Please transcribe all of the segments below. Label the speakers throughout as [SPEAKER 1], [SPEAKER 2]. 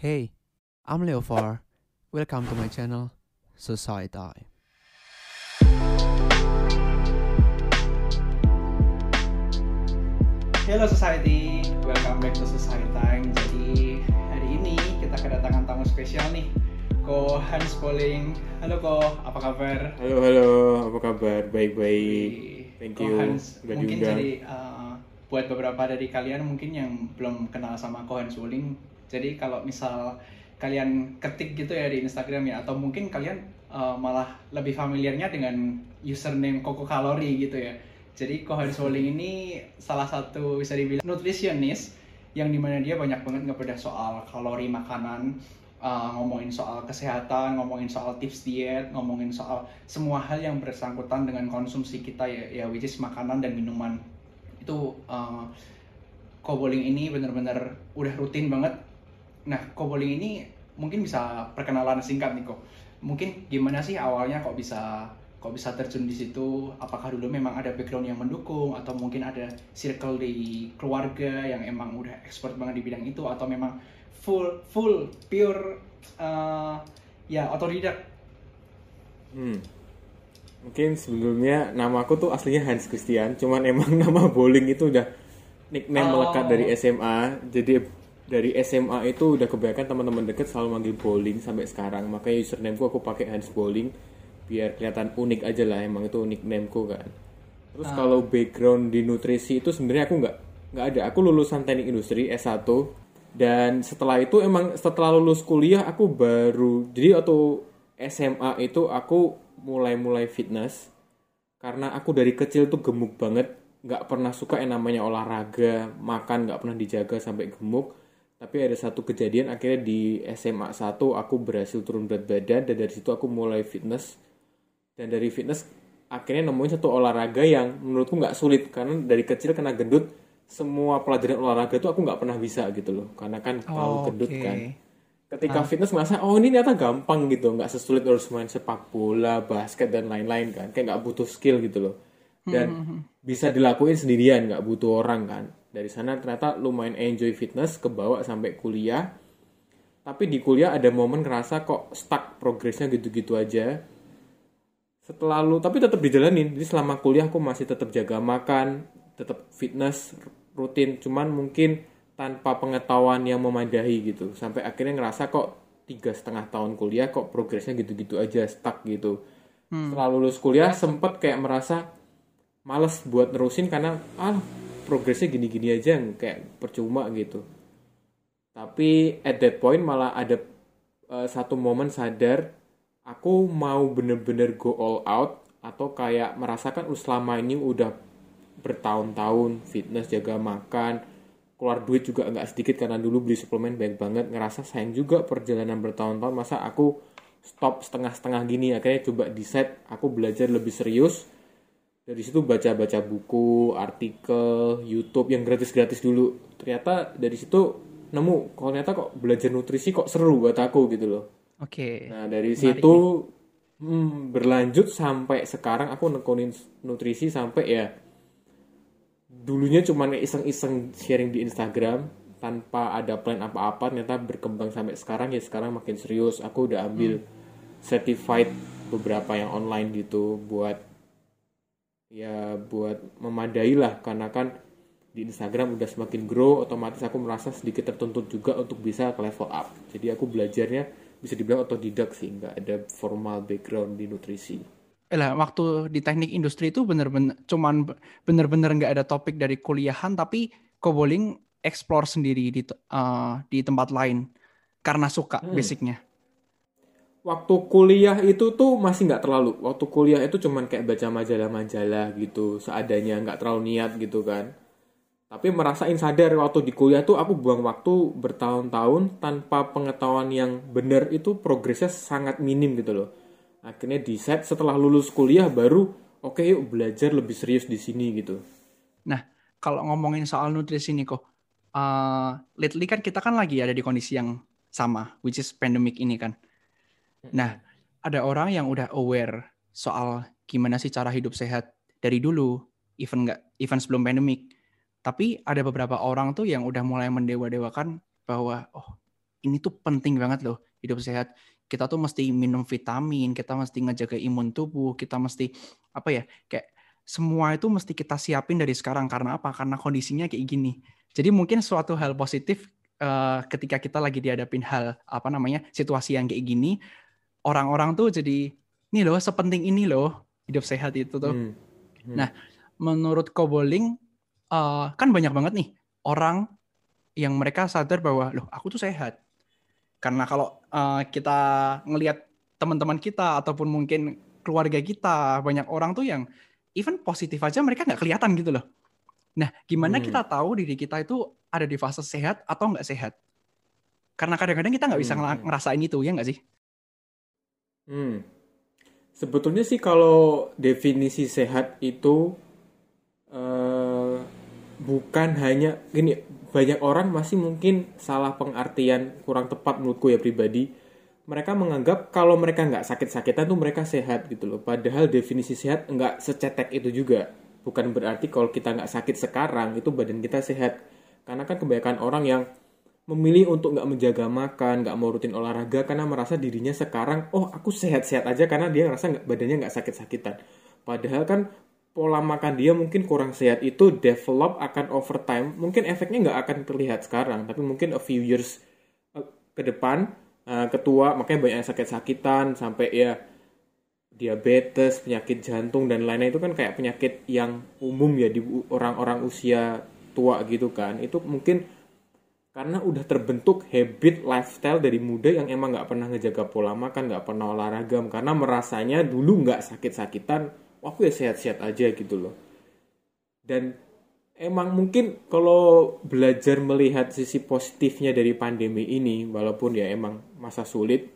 [SPEAKER 1] Hey, I'm Leofar. Welcome to my channel, Society.
[SPEAKER 2] Hello Society, welcome back to Society Time. Jadi hari ini kita kedatangan tamu spesial nih, Ko Hans Poling. Halo Ko, apa kabar?
[SPEAKER 3] Halo halo, apa kabar? Baik-baik. Thank
[SPEAKER 2] Ko
[SPEAKER 3] you
[SPEAKER 2] Hans,
[SPEAKER 3] udah
[SPEAKER 2] mungkin
[SPEAKER 3] diundang.
[SPEAKER 2] jadi uh, buat beberapa dari kalian mungkin yang belum kenal sama Ko Hans Poling, jadi kalau misal kalian ketik gitu ya di Instagram ya, atau mungkin kalian uh, malah lebih familiarnya dengan username Koko Kalori gitu ya. Jadi Kohan Soling ini salah satu bisa dibilang nutritionist yang di mana dia banyak banget ngebedah soal kalori makanan, uh, ngomongin soal kesehatan, ngomongin soal tips diet, ngomongin soal semua hal yang bersangkutan dengan konsumsi kita ya, ya which is makanan dan minuman. Itu uh, Koboling ini bener-bener udah rutin banget. Nah, Koboling ini mungkin bisa perkenalan singkat nih kok. Mungkin gimana sih awalnya kok bisa kok bisa terjun di situ apakah dulu memang ada background yang mendukung atau mungkin ada circle di keluarga yang emang udah expert banget di bidang itu atau memang full full pure uh, ya otodidak
[SPEAKER 3] Hmm. Mungkin sebelumnya nama aku tuh aslinya Hans Christian, cuman emang nama bowling itu udah nickname
[SPEAKER 2] Oh.
[SPEAKER 3] melekat dari SMA. Jadi dari SMA itu udah kebanyakan teman-teman deket selalu manggil bowling sampai sekarang. Makanya usernameku aku pakai Hans Bowling biar kelihatan unik aja lah. Emang itu nicknameku kan. Terus kalau background di nutrisi itu sebenarnya aku nggak nggak ada. Aku lulusan teknik industri S1 dan setelah itu emang setelah lulus kuliah aku baru jadi waktu SMA itu aku mulai-mulai fitness karena aku dari kecil tuh gemuk banget nggak pernah suka yang namanya olahraga makan nggak pernah dijaga sampai gemuk tapi ada satu kejadian akhirnya di SMA 1 aku berhasil turun berat badan dan dari situ aku mulai fitness. Dan dari fitness akhirnya nemuin satu olahraga yang menurutku nggak sulit. Karena dari kecil kena gendut semua pelajaran olahraga itu aku nggak pernah bisa gitu loh. Karena kan terlalu
[SPEAKER 2] Oh,
[SPEAKER 3] gendut
[SPEAKER 2] oke.
[SPEAKER 3] kan. Ketika fitness merasa oh ini ternyata gampang gitu nggak sesulit harus main sepak bola basket dan lain-lain kan. Kayak nggak butuh skill gitu loh. Dan bisa dilakuin sendirian nggak butuh orang kan dari sana ternyata lumayan enjoy fitness kebawa sampai kuliah. Tapi di kuliah ada momen ngerasa kok stuck progresnya gitu-gitu aja. Setelah lu tapi tetap dijalanin. Jadi selama kuliah aku masih tetap jaga makan tetap fitness rutin. Cuman mungkin tanpa pengetahuan yang memadahi gitu. Sampai akhirnya ngerasa kok tiga setengah tahun kuliah kok progresnya gitu-gitu aja stuck gitu. Setelah lulus kuliah sempet kayak merasa males buat nerusin karena ah progresnya gini-gini aja kayak percuma gitu. Tapi at that point malah ada eh, satu momen sadar aku mau bener-bener go all out atau kayak merasakan "Uh, selama ini udah bertahun-tahun fitness jaga makan keluar duit juga nggak sedikit karena dulu beli suplemen banyak banget ngerasa sayang juga perjalanan bertahun-tahun masa aku stop setengah-setengah gini akhirnya coba decide aku belajar lebih serius dari situ baca-baca buku artikel YouTube yang gratis-gratis dulu. Ternyata dari situ nemu kalau ternyata kok belajar nutrisi kok seru buat aku gitu loh.
[SPEAKER 2] Oke.
[SPEAKER 3] Nah dari
[SPEAKER 2] Menarik
[SPEAKER 3] situ hmm, berlanjut sampai sekarang aku nekunin nutrisi sampai ya dulunya cuma iseng-iseng sharing di Instagram tanpa ada plan apa-apa ternyata berkembang sampai sekarang ya sekarang makin serius. Aku udah ambil certified beberapa yang online gitu buat ya buat memadai lah karena kan di Instagram udah semakin grow otomatis aku merasa sedikit tertuntut juga untuk bisa ke level up jadi aku belajarnya bisa dibilang otodidak sih nggak ada formal background di nutrisi
[SPEAKER 4] Eh lah, waktu di teknik industri itu bener-bener cuman be- bener-bener nggak ada topik dari kuliahan tapi Koboling explore sendiri di eh, di tempat lain karena suka
[SPEAKER 3] Hmm.
[SPEAKER 4] basicnya.
[SPEAKER 3] Waktu kuliah itu tuh masih nggak terlalu. Waktu kuliah itu cuman kayak baca majalah-majalah gitu seadanya nggak terlalu niat gitu kan. Tapi merasain sadar waktu di kuliah tuh aku buang waktu bertahun-tahun tanpa pengetahuan yang benar itu progresnya sangat minim gitu loh. Akhirnya decide setelah lulus kuliah baru oke yuk belajar lebih serius di sini gitu.
[SPEAKER 4] Nah, kalau ngomongin soal nutrisi nih kok, eh, lately kan kita kan lagi ada di kondisi yang sama, which is pandemic ini kan. Nah, ada orang yang udah aware soal gimana sih cara hidup sehat dari dulu, even nggak, even sebelum pandemic. Tapi ada beberapa orang tuh yang udah mulai mendewa-dewakan bahwa oh ini tuh penting banget loh hidup sehat. Kita tuh mesti minum vitamin, kita mesti ngejaga imun tubuh, kita mesti apa ya kayak semua itu mesti kita siapin dari sekarang karena apa? Karena kondisinya kayak gini. Jadi mungkin suatu hal positif uh, ketika kita lagi dihadapin hal apa namanya situasi yang kayak gini, orang-orang tuh jadi ini loh sepenting ini loh hidup sehat itu tuh. Hmm. Hmm. Nah, menurut Koboling uh, kan banyak banget nih orang yang mereka sadar bahwa loh aku tuh sehat karena kalau uh, kita ngelihat teman-teman kita ataupun mungkin keluarga kita, banyak orang tuh yang even positif aja mereka nggak kelihatan gitu loh. Nah, gimana hmm. kita tahu diri kita itu ada di fase sehat atau nggak sehat? Karena kadang-kadang kita nggak bisa hmm, hmm. ngerasain itu, ya nggak sih?
[SPEAKER 3] Hmm. Sebetulnya sih kalau definisi sehat itu uh, bukan hanya gini banyak orang masih mungkin salah pengertian kurang tepat menurutku ya pribadi. Mereka menganggap kalau mereka nggak sakit-sakitan tuh mereka sehat gitu loh. Padahal definisi sehat nggak secetek itu juga. Bukan berarti kalau kita nggak sakit sekarang itu badan kita sehat. Karena kan kebanyakan orang yang memilih untuk nggak menjaga makan nggak mau rutin olahraga karena merasa dirinya sekarang oh aku sehat-sehat aja karena dia ngerasa nggak badannya nggak sakit-sakitan. Padahal kan pola makan dia mungkin kurang sehat itu develop akan overtime mungkin efeknya nggak akan terlihat sekarang tapi mungkin a few years uh, ke depan uh, ketua makanya banyak sakit-sakitan sampai ya diabetes penyakit jantung dan lainnya itu kan kayak penyakit yang umum ya di orang-orang usia tua gitu kan. Itu mungkin karena udah terbentuk habit lifestyle dari muda yang emang nggak pernah ngejaga pola makan nggak pernah olahraga karena merasanya dulu nggak sakit-sakitan aku ya sehat-sehat aja gitu loh. Dan emang mungkin kalau belajar melihat sisi positifnya dari pandemi ini walaupun ya emang masa sulit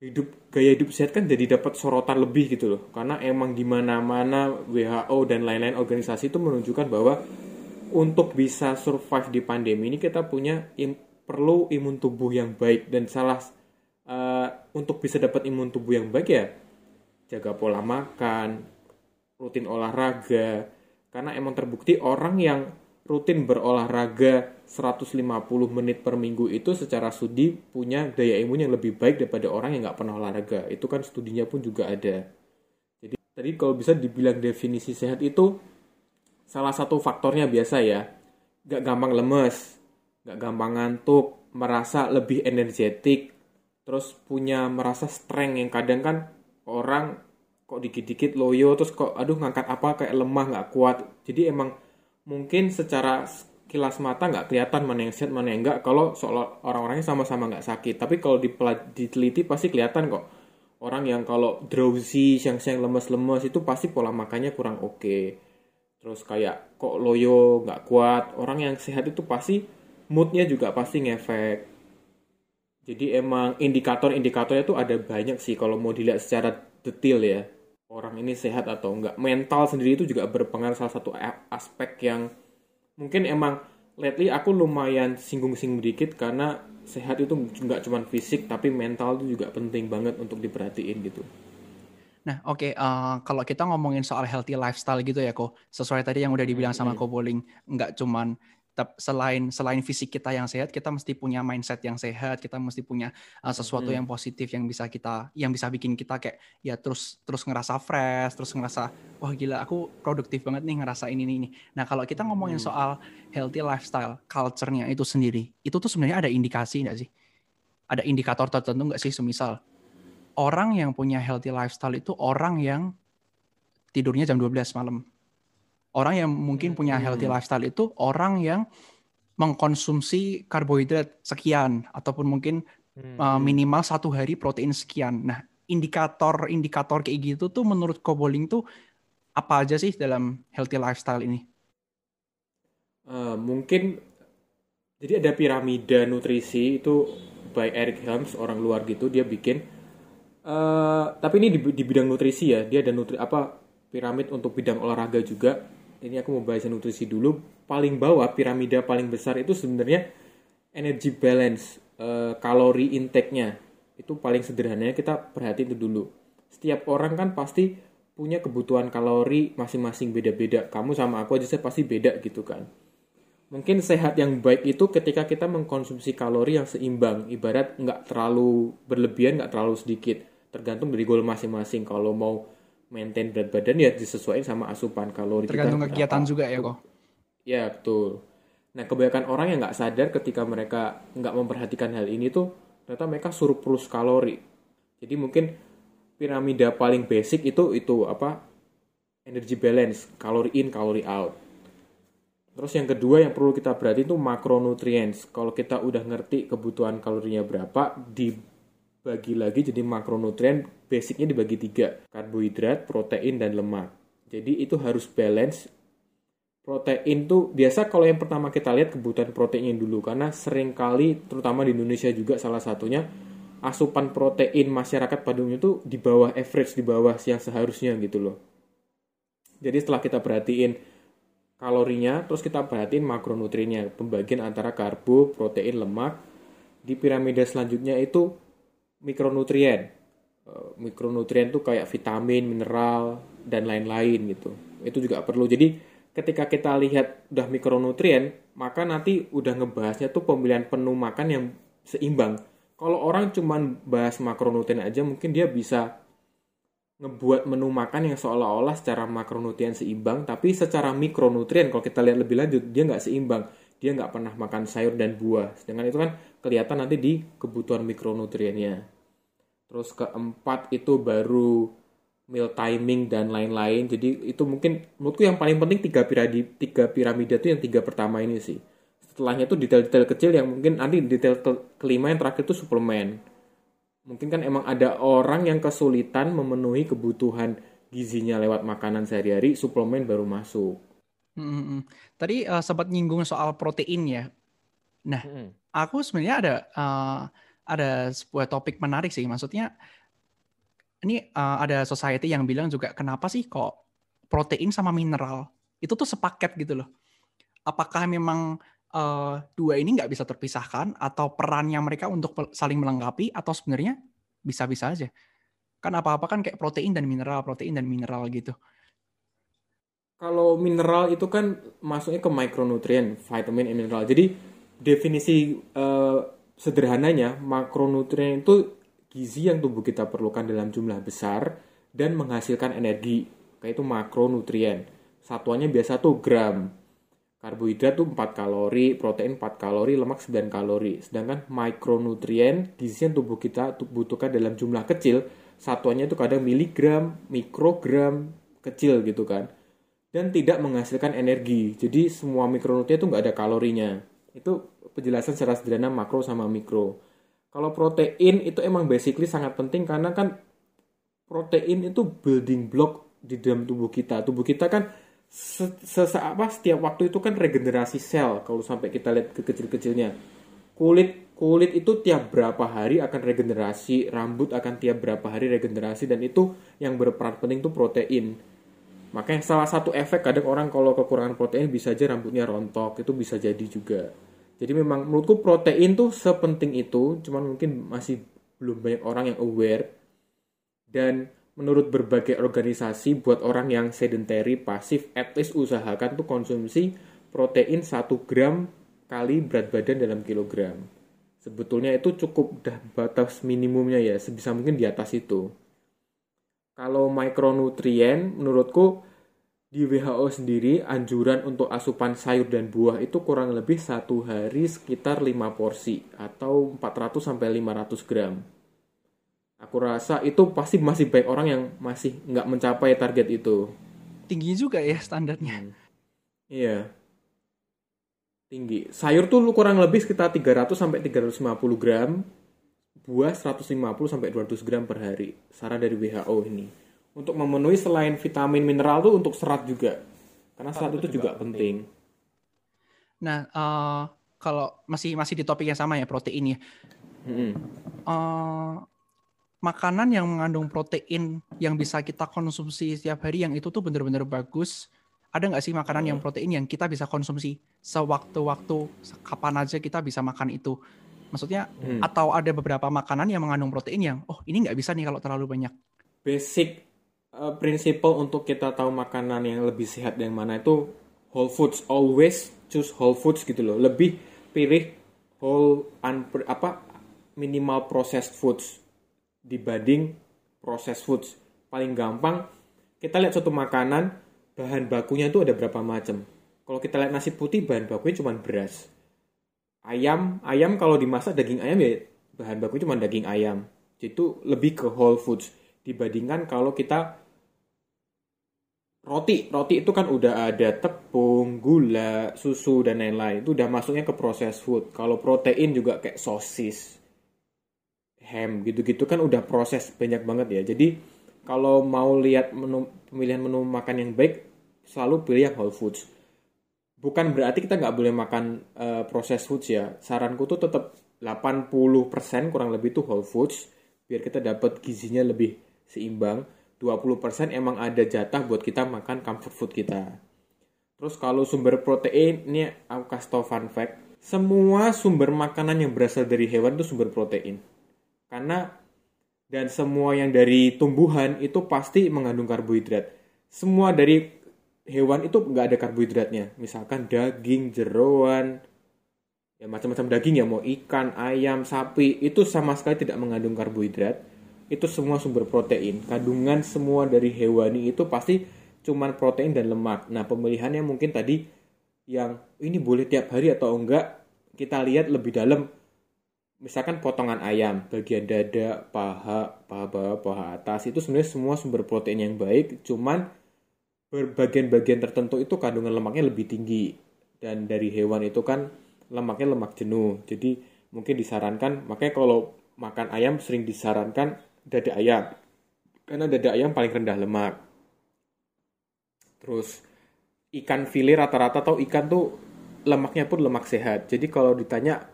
[SPEAKER 3] hidup gaya hidup sehat kan jadi dapat sorotan lebih gitu loh. Karena emang di mana-mana WHO dan lain-lain organisasi itu menunjukkan bahwa untuk bisa survive di pandemi ini kita punya im, perlu imun tubuh yang baik dan salah uh, untuk bisa dapat imun tubuh yang baik ya jaga pola makan, rutin olahraga. Karena emang terbukti orang yang rutin berolahraga 150 menit per minggu itu secara studi punya daya imun yang lebih baik daripada orang yang nggak pernah olahraga. Itu kan studinya pun juga ada. Jadi tadi kalau bisa dibilang definisi sehat itu salah satu faktornya biasa ya, nggak gampang lemes, nggak gampang ngantuk, merasa lebih energetik, terus punya merasa strength yang kadang kan orang kok dikit-dikit loyo terus kok aduh ngangkat apa kayak lemah nggak kuat. Jadi emang mungkin secara kilas mata nggak kelihatan mana yang sehat mana yang enggak kalau soal orang-orangnya sama-sama nggak sakit. Tapi kalau diteliti pasti kelihatan kok. Orang yang kalau drowsy siang-siang lemes-lemes itu pasti pola makannya kurang oke. okay. Terus kayak kok loyo nggak kuat orang yang sehat itu pasti moodnya juga pasti ngefek jadi emang indikator-indikatornya tuh ada banyak sih kalau mau dilihat secara detail ya. Orang ini sehat atau enggak. Mental sendiri itu juga berpengaruh salah satu aspek yang mungkin emang lately aku lumayan singgung-singgung dikit karena sehat itu nggak cuma fisik tapi mental itu juga penting banget untuk diperhatiin gitu.
[SPEAKER 4] Nah, oke, okay, uh, eh, kalau kita ngomongin soal healthy lifestyle gitu ya, kok sesuai tadi yang udah dibilang sama Ko Bowling, nggak cuman selain selain fisik kita yang sehat, kita mesti punya mindset yang sehat, kita mesti punya uh, sesuatu hmm. yang positif yang bisa kita yang bisa bikin kita kayak ya terus terus ngerasa fresh, terus ngerasa wah gila aku produktif banget nih ngerasa ini ini. Nah, kalau kita ngomongin hmm. soal healthy lifestyle, culture-nya itu sendiri, itu tuh sebenarnya ada indikasi enggak sih? Ada indikator tertentu enggak sih semisal orang yang punya healthy lifestyle itu orang yang tidurnya jam 12 malam Orang yang mungkin punya healthy hmm. lifestyle itu orang yang mengkonsumsi karbohidrat sekian ataupun mungkin uh, minimal satu hari protein sekian. Nah, indikator-indikator kayak gitu tuh menurut Koboling tuh apa aja sih dalam healthy lifestyle ini?
[SPEAKER 3] Uh, mungkin jadi ada piramida nutrisi itu by Eric Helms orang luar gitu dia bikin. Uh, tapi ini di, di bidang nutrisi ya dia ada nutri apa piramid untuk bidang olahraga juga ini aku mau bahas nutrisi dulu. Paling bawah piramida paling besar itu sebenarnya energy balance, uh, kalori intake-nya. Itu paling sederhananya kita perhatiin itu dulu. Setiap orang kan pasti punya kebutuhan kalori masing-masing beda-beda. Kamu sama aku aja saya pasti beda gitu kan. mungkin sehat yang baik itu ketika kita mengkonsumsi kalori yang seimbang ibarat nggak terlalu berlebihan nggak terlalu sedikit tergantung dari goal masing-masing kalau mau maintain berat badan ya disesuaikan sama asupan kalori
[SPEAKER 4] Tergantung
[SPEAKER 3] kita
[SPEAKER 4] kegiatan
[SPEAKER 3] berapa.
[SPEAKER 4] juga ya kok.
[SPEAKER 3] Ya betul. Nah kebanyakan orang yang nggak sadar ketika mereka nggak memperhatikan hal ini tuh ternyata mereka surplus kalori. Jadi mungkin piramida paling basic itu itu apa energy balance, kalori in, kalori out. Terus yang kedua yang perlu kita perhatiin itu makronutrients. Kalau kita udah ngerti kebutuhan kalorinya berapa, dibagi lagi jadi makronutrien basicnya dibagi tiga. Karbohidrat, protein, dan lemak. Jadi itu harus balance protein tuh biasa kalau yang pertama kita lihat kebutuhan proteinnya dulu karena sering kali terutama di Indonesia juga salah satunya asupan protein masyarakat pada umumnya itu di bawah average di bawah yang seharusnya gitu loh. Jadi setelah kita perhatiin kalorinya terus kita perhatiin makronutriennya pembagian antara karbo, protein, lemak di piramida selanjutnya itu mikronutrien. Eh, Mikronutrien tuh kayak vitamin, mineral dan lain-lain gitu. Itu juga perlu. Jadi ketika kita lihat udah mikronutrien, maka nanti udah ngebahasnya tuh pemilihan penuh makan yang seimbang. Kalau orang cuman bahas makronutrien aja, mungkin dia bisa ngebuat menu makan yang seolah-olah secara makronutrien seimbang, tapi secara mikronutrien kalau kita lihat lebih lanjut dia nggak seimbang. Dia nggak pernah makan sayur dan buah. Sedangkan itu kan kelihatan nanti di kebutuhan mikronutriennya. Terus keempat itu baru meal timing dan lain-lain. Jadi itu mungkin menurutku yang paling penting tiga piramida tiga piramida itu yang tiga pertama ini sih. Setelahnya itu detail-detail kecil yang mungkin nanti detail ke- kelima yang terakhir itu suplemen. Mungkin kan emang ada orang yang kesulitan memenuhi kebutuhan gizinya lewat makanan sehari-hari, suplemen baru masuk.
[SPEAKER 4] Mm, mm, mm. Tadi eh, sempat nyinggung soal protein ya. Nah, aku sebenarnya ada eh, ada sebuah topik menarik sih. Maksudnya ini eh, ada society yang bilang juga kenapa sih kok protein sama mineral itu tuh sepaket gitu loh. Apakah memang eh, dua ini nggak bisa terpisahkan atau perannya mereka untuk saling melengkapi atau sebenarnya bisa-bisa aja? Kan apa-apa kan kayak protein dan mineral, protein dan mineral gitu.
[SPEAKER 3] Kalau mineral itu kan masuknya ke mikronutrien, vitamin, dan mineral. Jadi definisi eh, sederhananya makronutrien itu gizi yang tubuh kita perlukan dalam jumlah besar dan menghasilkan energi. Kayak itu makronutrien. Satuannya biasa tuh gram. Karbohidrat tuh 4 kalori, protein 4 kalori, lemak 9 kalori. Sedangkan mikronutrien gizi yang tubuh kita tu- butuhkan dalam jumlah kecil, satuannya itu kadang miligram, mikrogram, kecil gitu kan dan tidak menghasilkan energi. Jadi semua mikronutrien itu nggak ada kalorinya. Itu penjelasan secara sederhana makro sama mikro. Kalau protein itu emang basically sangat penting karena kan protein itu building block di dalam tubuh kita. Tubuh kita kan se- se- apa setiap waktu itu kan regenerasi sel kalau sampai kita lihat ke kecil-kecilnya. Kulit kulit itu tiap berapa hari akan regenerasi, rambut akan tiap berapa hari regenerasi dan itu yang berperan penting itu protein. Makanya salah satu efek kadang orang kalau kekurangan protein bisa aja rambutnya rontok, itu bisa jadi juga. Jadi memang menurutku protein tuh sepenting itu, cuman mungkin masih belum banyak orang yang aware. Dan menurut berbagai organisasi buat orang yang sedentary, pasif, at least usahakan tuh konsumsi protein 1 gram kali berat badan dalam kilogram. Sebetulnya itu cukup dah batas minimumnya ya, sebisa mungkin di atas itu. Kalau mikronutrien, menurutku di WHO sendiri anjuran untuk asupan sayur dan buah itu kurang lebih satu hari sekitar 5 porsi atau 400 sampai 500 gram. Aku rasa itu pasti masih banyak orang yang masih nggak mencapai target itu.
[SPEAKER 4] Tinggi juga ya standarnya.
[SPEAKER 3] Iya. Tinggi. Sayur tuh kurang lebih sekitar 300 sampai 350 gram. Buah 150 sampai 200 gram per hari. Saran dari WHO ini. Untuk memenuhi selain vitamin mineral tuh untuk serat juga. Karena serat itu juga penting.
[SPEAKER 4] Nah, eh, kalau masih masih di topik yang sama ya protein ya.
[SPEAKER 3] Mm-mm.
[SPEAKER 4] Eh, makanan yang mengandung protein yang bisa kita konsumsi setiap hari yang itu tuh bener-bener bagus. Ada nggak sih makanan yang protein yang kita bisa konsumsi sewaktu-waktu kapan aja kita bisa makan itu? Maksudnya
[SPEAKER 3] Hmm.
[SPEAKER 4] atau ada beberapa makanan yang mengandung protein yang oh ini nggak bisa nih kalau terlalu banyak.
[SPEAKER 3] Basic uh, prinsipal untuk kita tahu makanan yang lebih sehat yang mana itu whole foods. Always choose whole foods gitu loh. Lebih pilih whole unpre, apa minimal processed foods dibanding processed foods. Paling gampang kita lihat suatu makanan bahan bakunya itu ada berapa macam. Kalau kita lihat nasi putih bahan bakunya cuma beras ayam ayam kalau dimasak daging ayam ya bahan bakunya cuma daging ayam. Itu lebih ke whole foods dibandingkan kalau kita roti. Roti itu kan udah ada tepung gula susu dan lain-lain. Itu udah masuknya ke proses food. Kalau protein juga kayak sosis ham gitu-gitu kan udah proses banyak banget ya. Jadi kalau mau lihat menu pemilihan menu makan yang baik selalu pilih yang whole foods bukan berarti kita nggak boleh makan uh, proses foods ya saranku tuh tetap 80% kurang lebih tuh whole foods biar kita dapat gizinya lebih seimbang 20% emang ada jatah buat kita makan comfort food kita. Terus kalau sumber protein, ini aku kasih tau fun fact. Semua sumber makanan yang berasal dari hewan itu sumber protein. Karena dan semua yang dari tumbuhan itu pasti mengandung karbohidrat. Semua dari hewan itu nggak ada karbohidratnya. Misalkan daging, jeroan, ya macam-macam daging ya mau ikan, ayam, sapi itu sama sekali tidak mengandung karbohidrat itu semua sumber protein. Kandungan semua dari hewani itu pasti cuman protein dan lemak. Nah, pemilihannya mungkin tadi yang ini boleh tiap hari atau enggak, kita lihat lebih dalam. Misalkan potongan ayam, bagian dada, paha, paha bawah, paha atas, itu sebenarnya semua sumber protein yang baik, cuman berbagian-bagian tertentu itu kandungan lemaknya lebih tinggi. Dan dari hewan itu kan lemaknya lemak jenuh. Jadi mungkin disarankan, makanya kalau makan ayam sering disarankan dada ayam karena dada ayam paling rendah lemak terus ikan file rata-rata atau ikan tuh lemaknya pun lemak sehat jadi kalau ditanya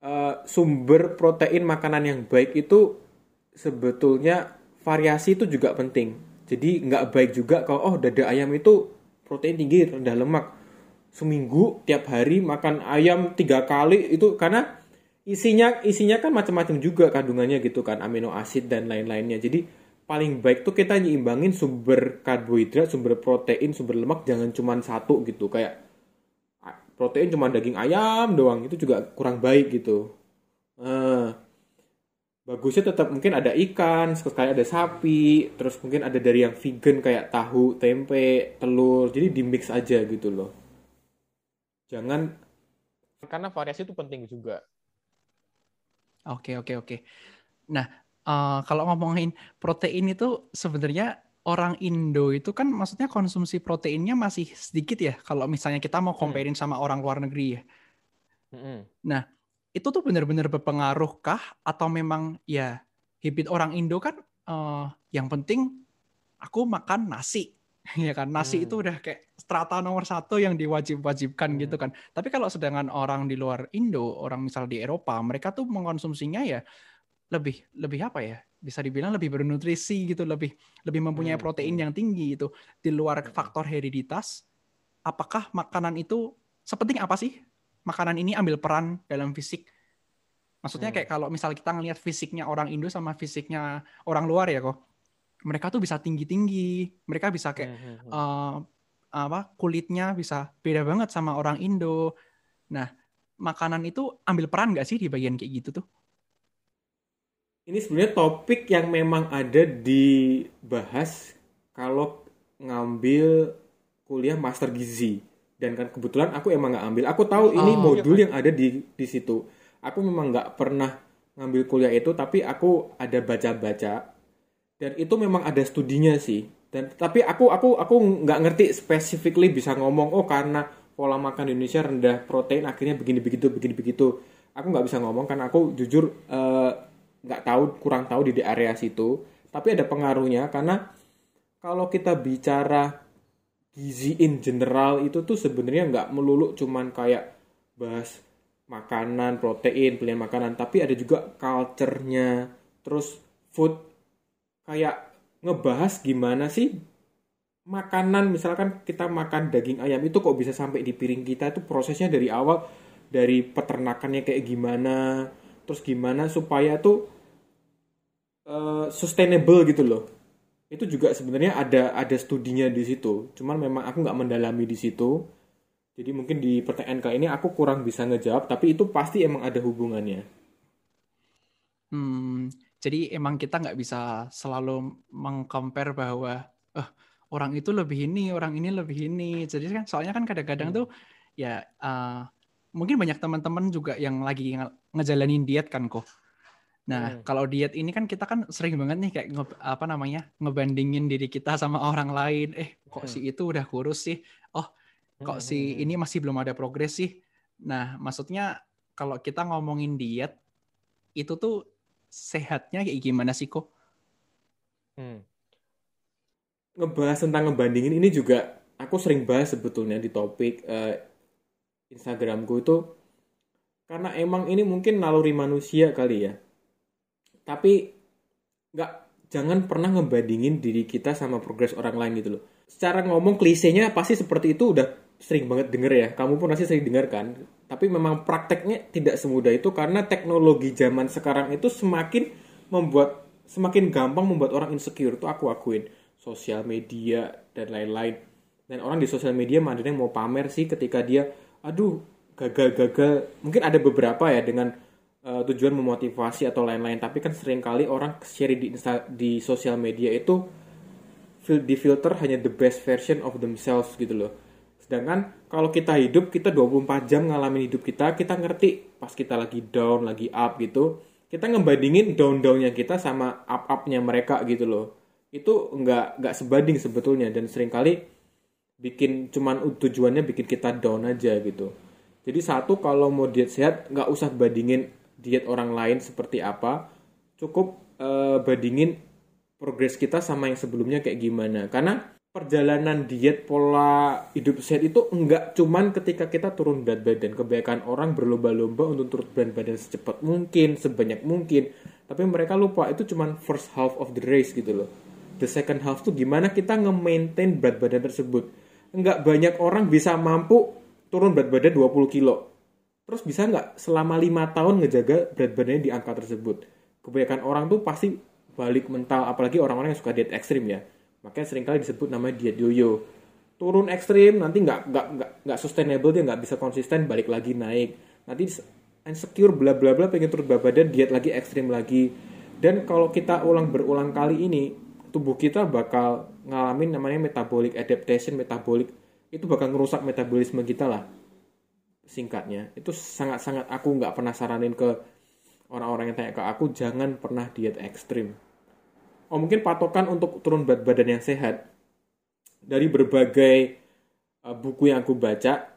[SPEAKER 3] uh, sumber protein makanan yang baik itu sebetulnya variasi itu juga penting jadi nggak baik juga kalau oh dada ayam itu protein tinggi rendah lemak. Seminggu tiap hari makan ayam tiga kali itu karena isinya isinya kan macam-macam juga kandungannya gitu kan amino asid dan lain-lainnya. Jadi paling baik tuh kita nyimbangin sumber karbohidrat sumber protein sumber lemak jangan cuma satu gitu. Kayak protein cuma daging ayam doang itu juga kurang baik gitu. Nah, bagusnya tetap mungkin ada ikan sekali ada sapi terus mungkin ada dari yang vegan kayak tahu tempe telur jadi di mix aja gitu loh jangan karena variasi itu penting juga
[SPEAKER 4] Oke, oke, oke. Nah, uh, kalau ngomongin protein itu sebenarnya orang Indo itu kan maksudnya konsumsi proteinnya masih sedikit ya kalau misalnya kita mau hmm. comparein sama orang luar negeri ya. Hmm. Nah, itu tuh benar-benar berpengaruh kah atau memang ya habit orang Indo kan uh, yang penting aku makan nasi ya kan nasi hmm. itu udah kayak strata nomor satu yang diwajib-wajibkan hmm. gitu kan tapi kalau sedangkan orang di luar Indo orang misal di Eropa mereka tuh mengkonsumsinya ya lebih lebih apa ya bisa dibilang lebih bernutrisi gitu lebih lebih mempunyai hmm. protein hmm. yang tinggi itu di luar hmm. faktor hereditas apakah makanan itu sepenting apa sih makanan ini ambil peran dalam fisik maksudnya hmm. kayak kalau misal kita ngelihat fisiknya orang Indo sama fisiknya orang luar ya kok mereka tuh bisa tinggi-tinggi, mereka bisa kayak uh, apa kulitnya bisa beda banget sama orang Indo. Nah, makanan itu ambil peran nggak sih di bagian kayak gitu tuh?
[SPEAKER 3] Ini sebenarnya topik yang memang ada dibahas kalau ngambil kuliah master gizi dan kan kebetulan aku emang nggak ambil. Aku tahu ini oh, modul iya. yang ada di di situ. Aku memang nggak pernah ngambil kuliah itu, tapi aku ada baca-baca dan itu memang ada studinya sih dan tapi aku aku aku nggak ngerti specifically bisa ngomong oh karena pola makan di Indonesia rendah protein akhirnya begini begitu begini begitu aku nggak bisa ngomong karena aku jujur eh, nggak uh, tahu kurang tahu di area situ tapi ada pengaruhnya karena kalau kita bicara gizi in general itu tuh sebenarnya nggak melulu cuman kayak bahas makanan protein pilihan makanan tapi ada juga culture-nya. Terus food kayak ngebahas gimana sih makanan misalkan kita makan daging ayam itu kok bisa sampai di piring kita? Itu prosesnya dari awal dari peternakannya kayak gimana? Terus gimana supaya tuh uh, sustainable gitu loh itu juga sebenarnya ada ada studinya di situ cuman memang aku nggak mendalami di situ Jadi mungkin di pertanyaan kali ini aku kurang bisa ngejawab, tapi itu pasti emang ada hubungannya.
[SPEAKER 4] Hmm, jadi emang kita nggak bisa selalu mengcompare bahwa eh, orang itu lebih ini, orang ini lebih ini. Jadi kan soalnya kan kadang-kadang
[SPEAKER 3] Hmm.
[SPEAKER 4] tuh ya uh, mungkin banyak teman-teman juga yang lagi nge- ngejalanin diet kan kok. Nah,
[SPEAKER 3] Hmm.
[SPEAKER 4] kalau diet ini kan kita kan sering banget nih kayak nge- apa namanya? ngebandingin diri kita sama orang lain. Eh, kok
[SPEAKER 3] Hmm.
[SPEAKER 4] si itu udah kurus sih? Oh, kok si ini masih belum ada progres sih? Nah, maksudnya kalau kita ngomongin diet itu tuh sehatnya kayak gimana sih kok?
[SPEAKER 3] Hmm. Ngebahas tentang ngebandingin ini juga aku sering bahas sebetulnya di topik eh, Instagramku itu karena emang ini mungkin naluri manusia kali ya. Tapi nggak jangan pernah ngebandingin diri kita sama progres orang lain gitu loh. Secara ngomong klisenya pasti seperti itu udah sering banget denger ya. Kamu pun pasti sering dengar kan. Tapi memang prakteknya tidak semudah itu karena teknologi zaman sekarang itu semakin membuat semakin gampang membuat orang insecure itu aku akuin. Sosial media dan lain-lain. Dan orang di sosial media mana mau pamer sih ketika dia aduh gagal-gagal. Mungkin ada beberapa ya dengan uh, tujuan memotivasi atau lain-lain. Tapi kan sering kali orang share di Insta, di sosial media itu di filter hanya the best version of themselves gitu loh. Sedangkan kalau kita hidup kita 24 jam ngalamin hidup kita kita ngerti pas kita lagi down lagi up gitu kita ngebandingin down-downnya kita sama up-upnya mereka gitu loh. Itu nggak nggak sebanding sebetulnya dan sering kali bikin cuman tujuannya bikin kita down aja gitu. Jadi satu kalau mau diet sehat nggak usah bandingin diet orang lain seperti apa, cukup eh, bandingin progres kita sama yang sebelumnya kayak gimana. Karena perjalanan diet pola hidup sehat itu enggak cuman ketika kita turun berat badan. Kebanyakan orang berlomba-lomba untuk turun berat badan secepat mungkin, sebanyak mungkin. Tapi mereka lupa itu cuman first half of the race gitu loh. The second half tuh gimana kita nge-maintain berat badan tersebut. Enggak banyak orang bisa mampu turun berat badan 20 kilo terus bisa nggak selama lima tahun ngejaga berat badannya di angka tersebut? Kebanyakan orang tuh pasti balik mental apalagi orang-orang yang suka diet ekstrim ya. Makanya sering kali disebut namanya diet yoyo. Turun ekstrim nanti nggak nggak nggak nggak sustainable dia nggak bisa konsisten balik lagi naik. Nanti insecure bla bla bla pengen turun berat badan diet lagi ekstrim lagi. Dan kalau kita ulang berulang kali ini tubuh kita bakal ngalamin namanya metabolic adaptation metabolic itu bakal ngerusak metabolisme kita lah singkatnya itu sangat-sangat aku nggak pernah saranin ke orang-orang yang tanya ke aku jangan pernah diet ekstrim. Oh mungkin patokan untuk turun berat badan yang sehat. Dari berbagai uh, buku yang aku baca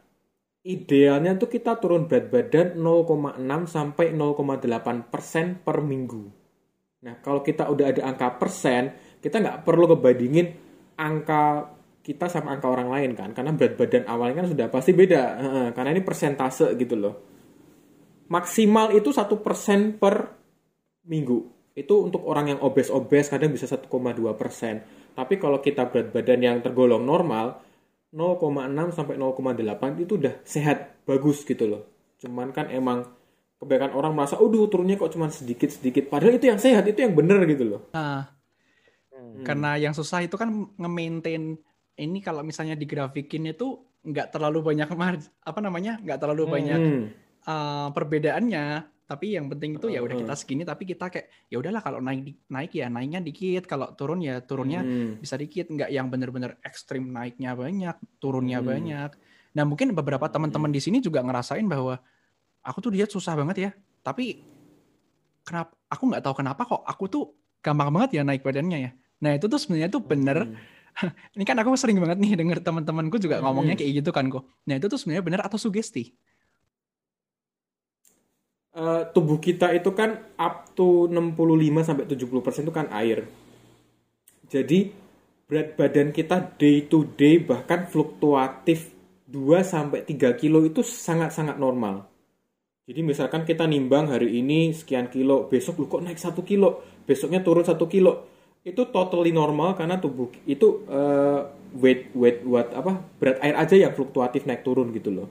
[SPEAKER 3] idealnya tuh kita turun berat badan 0,6 sampai 0,8 persen per minggu. Nah kalau kita udah ada angka persen kita nggak perlu ngebandingin angka kita sama angka orang lain kan karena berat badan awalnya kan sudah pasti beda. Karena ini persentase gitu loh. Maksimal itu satu persen per minggu. Itu untuk orang yang obes-obes kadang bisa 1,2 persen. Tapi kalau kita berat badan yang tergolong normal 0,6 sampai 0,8 itu udah sehat bagus gitu loh. Cuman kan emang kebanyakan orang merasa udah turunnya kok cuman sedikit sedikit padahal itu yang sehat itu yang bener gitu loh.
[SPEAKER 4] Nah, karena yang susah itu kan nge-maintain ini kalau misalnya digrafikin itu nggak terlalu banyak apa namanya nggak terlalu banyak
[SPEAKER 3] Hmm.
[SPEAKER 4] uh, perbedaannya tapi yang penting itu ya udah
[SPEAKER 3] Hmm.
[SPEAKER 4] kita segini tapi kita kayak ya udahlah kalau naik naik ya naiknya dikit kalau turun ya turunnya
[SPEAKER 3] Hmm.
[SPEAKER 4] bisa dikit nggak yang bener-bener ekstrim naiknya banyak turunnya
[SPEAKER 3] Hmm.
[SPEAKER 4] banyak nah mungkin beberapa teman-teman di sini juga ngerasain bahwa aku tuh diet susah banget ya tapi kenapa aku nggak tahu kenapa kok aku tuh gampang banget ya naik badannya ya nah itu tuh sebenarnya tuh bener
[SPEAKER 3] Hmm.
[SPEAKER 4] ini kan aku sering banget nih denger teman-temanku juga ngomongnya
[SPEAKER 3] Hmm.
[SPEAKER 4] kayak gitu kan kok nah itu tuh sebenarnya bener atau sugesti
[SPEAKER 3] Eh, tubuh kita itu kan up to 65 sampai 70% itu kan air. Jadi berat badan kita day to day bahkan fluktuatif 2 sampai 3 kilo itu sangat-sangat normal. Jadi misalkan kita nimbang hari ini sekian kilo, besok lu kok naik 1 kilo, besoknya turun 1 kilo. Itu totally normal karena tubuh itu eh, weight weight what apa berat air aja yang fluktuatif naik turun gitu loh.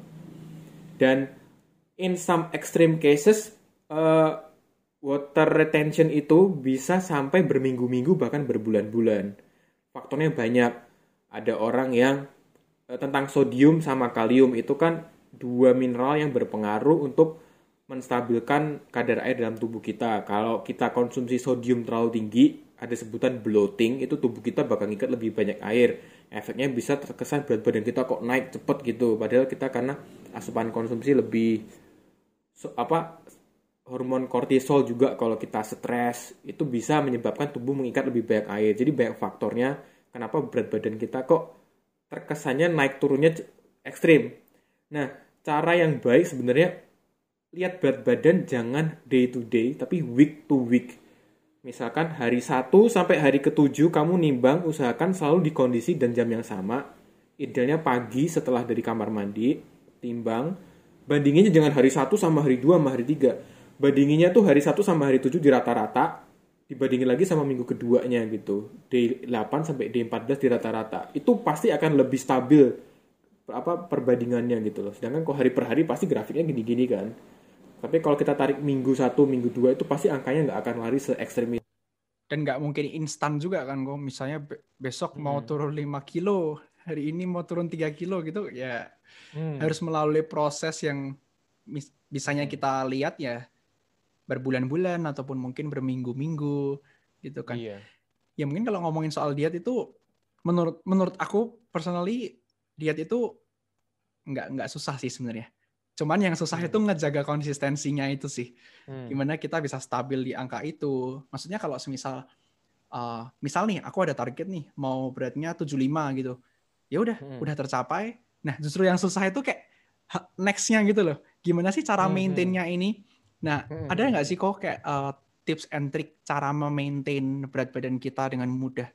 [SPEAKER 3] Dan in some extreme cases uh, water retention itu bisa sampai berminggu-minggu bahkan berbulan-bulan. Faktornya banyak. Ada orang yang eh, tentang sodium sama kalium itu kan dua mineral yang berpengaruh untuk menstabilkan kadar air dalam tubuh kita. Kalau kita konsumsi sodium terlalu tinggi, ada sebutan bloating, itu tubuh kita bakal ngikat lebih banyak air. Efeknya bisa terkesan berat badan kita kok naik cepet gitu. Padahal kita karena asupan konsumsi lebih so, apa hormon kortisol juga kalau kita stres itu bisa menyebabkan tubuh mengikat lebih banyak air. Jadi banyak faktornya kenapa berat badan kita kok terkesannya naik turunnya ekstrim. Nah, cara yang baik sebenarnya lihat berat badan jangan day to day tapi week to week. Misalkan hari 1 sampai hari ke-7 kamu nimbang usahakan selalu di kondisi dan jam yang sama. Idealnya pagi setelah dari kamar mandi, timbang. Bandinginnya jangan hari 1 sama hari 2 sama hari 3. Bandinginnya tuh hari 1 sama hari 7 di rata-rata, dibandingin lagi sama minggu keduanya gitu. D8 sampai D14 di rata-rata. Itu pasti akan lebih stabil apa perbandingannya gitu loh. Sedangkan kalau hari per hari pasti grafiknya gini-gini kan. Tapi kalau kita tarik minggu satu, minggu dua itu pasti angkanya nggak akan lari se ekstrim itu.
[SPEAKER 4] Dan nggak mungkin instan juga kan kok. Misalnya besok hmm. mau turun 5 kilo, hari ini mau turun 3 kilo gitu ya hmm. harus melalui proses yang bisanya kita lihat ya berbulan-bulan ataupun mungkin berminggu-minggu gitu kan. Iya. Ya mungkin kalau ngomongin soal diet itu menurut menurut aku personally diet itu nggak nggak susah sih sebenarnya Cuman yang susah hmm. itu ngejaga konsistensinya itu sih. Hmm. Gimana kita bisa stabil di angka itu. Maksudnya kalau semisal uh, misal nih aku ada target nih mau beratnya 75 gitu. Ya udah, hmm. udah tercapai. Nah, justru yang susah itu kayak next-nya gitu loh. Gimana sih cara hmm. maintainnya ini? Nah, hmm. ada nggak sih kok kayak uh, tips and trick cara memaintain berat badan kita dengan mudah?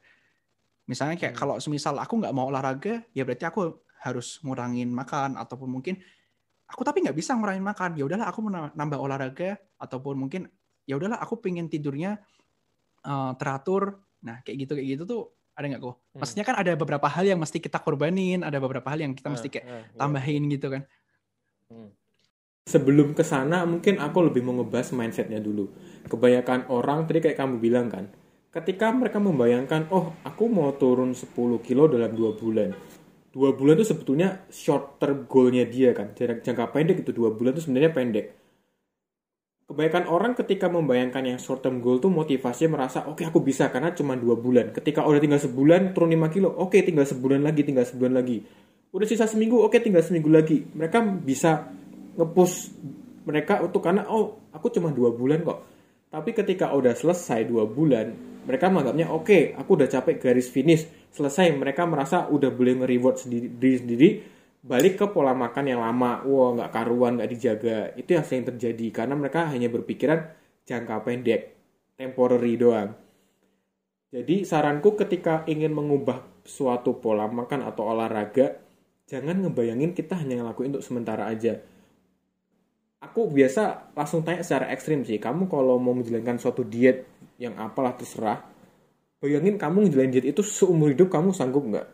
[SPEAKER 4] Misalnya kayak hmm. kalau semisal aku nggak mau olahraga, ya berarti aku harus ngurangin makan ataupun mungkin aku tapi nggak bisa ngurangin makan. Ya udahlah aku mau nambah olahraga ataupun mungkin ya udahlah aku pengen tidurnya uh, teratur. Nah kayak gitu kayak gitu tuh ada nggak kok hmm. maksudnya kan ada beberapa hal yang mesti kita korbanin ada beberapa hal yang kita mesti kayak uh, tambahin gitu kan.
[SPEAKER 3] Hmm. sebelum ke sana mungkin aku lebih mau ngebahas mindsetnya dulu. Kebanyakan orang tadi kayak kamu bilang kan ketika mereka membayangkan oh aku mau turun 10 kilo dalam dua bulan dua bulan itu sebetulnya short term goalnya dia kan. Jangka pendek itu dua bulan itu sebenarnya pendek. Kebanyakan orang ketika membayangkan yang short term goal tuh motivasinya merasa oke okay, aku bisa karena cuma dua bulan. Ketika udah tinggal sebulan turun 5 kilo oke okay, tinggal sebulan lagi tinggal sebulan lagi. Udah sisa seminggu oke okay, tinggal seminggu lagi. Mereka bisa ngepush mereka untuk karena oh aku cuma dua bulan kok. Tapi ketika udah selesai dua bulan mereka menganggapnya oke okay, aku udah capek garis finish. Selesai. Mereka merasa udah boleh nge-reward sendiri diri sendiri balik ke pola makan yang lama. Wah nggak karuan nggak dijaga. Itu yang sering terjadi karena mereka hanya berpikiran jangka pendek temporary doang. Jadi saranku ketika ingin mengubah suatu pola makan atau olahraga jangan ngebayangin kita hanya ngelakuin untuk sementara aja aku biasa langsung tanya secara ekstrim sih kamu kalau mau menjalankan suatu diet yang apalah terserah bayangin kamu ngejalanin diet itu seumur hidup kamu sanggup nggak?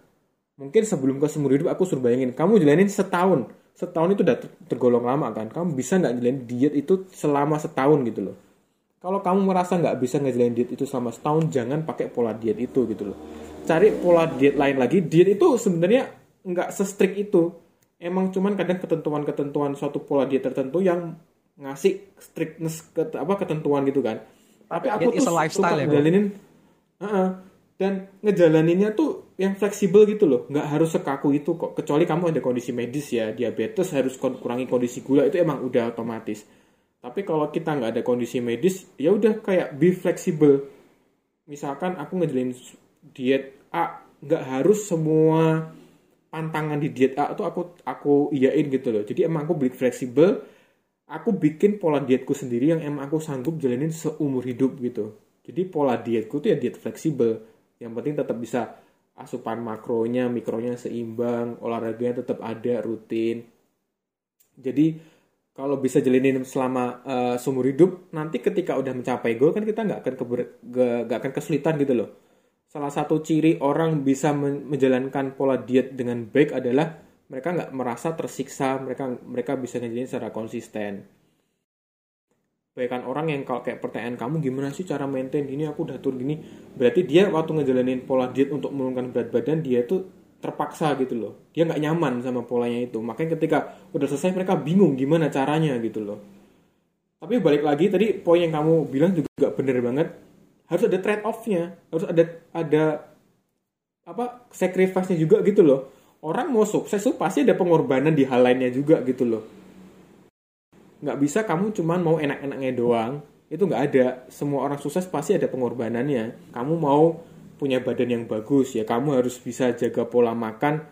[SPEAKER 3] Mungkin sebelum ke seumur hidup aku suruh bayangin, kamu jalanin setahun. Setahun itu udah tergolong lama kan? Kamu bisa nggak jalanin diet itu selama setahun gitu loh. Kalau kamu merasa nggak bisa ngejalanin diet itu selama setahun, jangan pakai pola diet itu gitu loh. Cari pola diet lain lagi. Diet itu sebenarnya nggak se-strict itu. Emang cuman kadang ketentuan-ketentuan suatu pola diet tertentu yang ngasih strictness ke apa ketentuan gitu kan. Tapi aku tuh suka ya, ngejalanin Uh-uh. Dan ngejalaninnya tuh yang fleksibel gitu loh, nggak harus sekaku itu kok. Kecuali kamu ada kondisi medis ya, diabetes harus kurangi kondisi gula itu emang udah otomatis. Tapi kalau kita nggak ada kondisi medis, ya udah kayak be fleksibel. Misalkan aku ngejalanin diet A, nggak harus semua pantangan di diet A itu aku aku iyain gitu loh. Jadi emang aku beli fleksibel, aku bikin pola dietku sendiri yang emang aku sanggup jalanin seumur hidup gitu. Jadi pola dietku tuh ya diet fleksibel. Yang penting tetap bisa asupan makronya, mikronya seimbang, olahraganya tetap ada rutin. Jadi kalau bisa jalanin selama uh, seumur hidup, nanti ketika udah mencapai goal kan kita nggak akan keber, gak, akan kesulitan gitu loh. Salah satu ciri orang bisa menjalankan pola diet dengan baik adalah mereka nggak merasa tersiksa, mereka mereka bisa ngejalanin secara konsisten. Kebanyakan orang yang kalau kayak pertanyaan kamu gimana sih cara maintain gini? Aku udah turun gini. Berarti dia waktu ngejalanin pola diet untuk menurunkan berat badan dia tuh terpaksa gitu loh. Dia nggak nyaman sama polanya itu. Makanya ketika udah selesai mereka bingung gimana caranya gitu loh. Tapi balik lagi tadi poin yang kamu bilang juga bener banget harus ada trade offnya harus ada ada apa sacrifice-nya juga gitu loh. Orang mau sukses tuh pasti ada pengorbanan di hal lainnya juga gitu loh. Nggak bisa kamu cuman mau enak-enaknya doang. Itu nggak ada. Semua orang sukses pasti ada pengorbanannya. Kamu mau punya badan yang bagus ya kamu harus bisa jaga pola makan.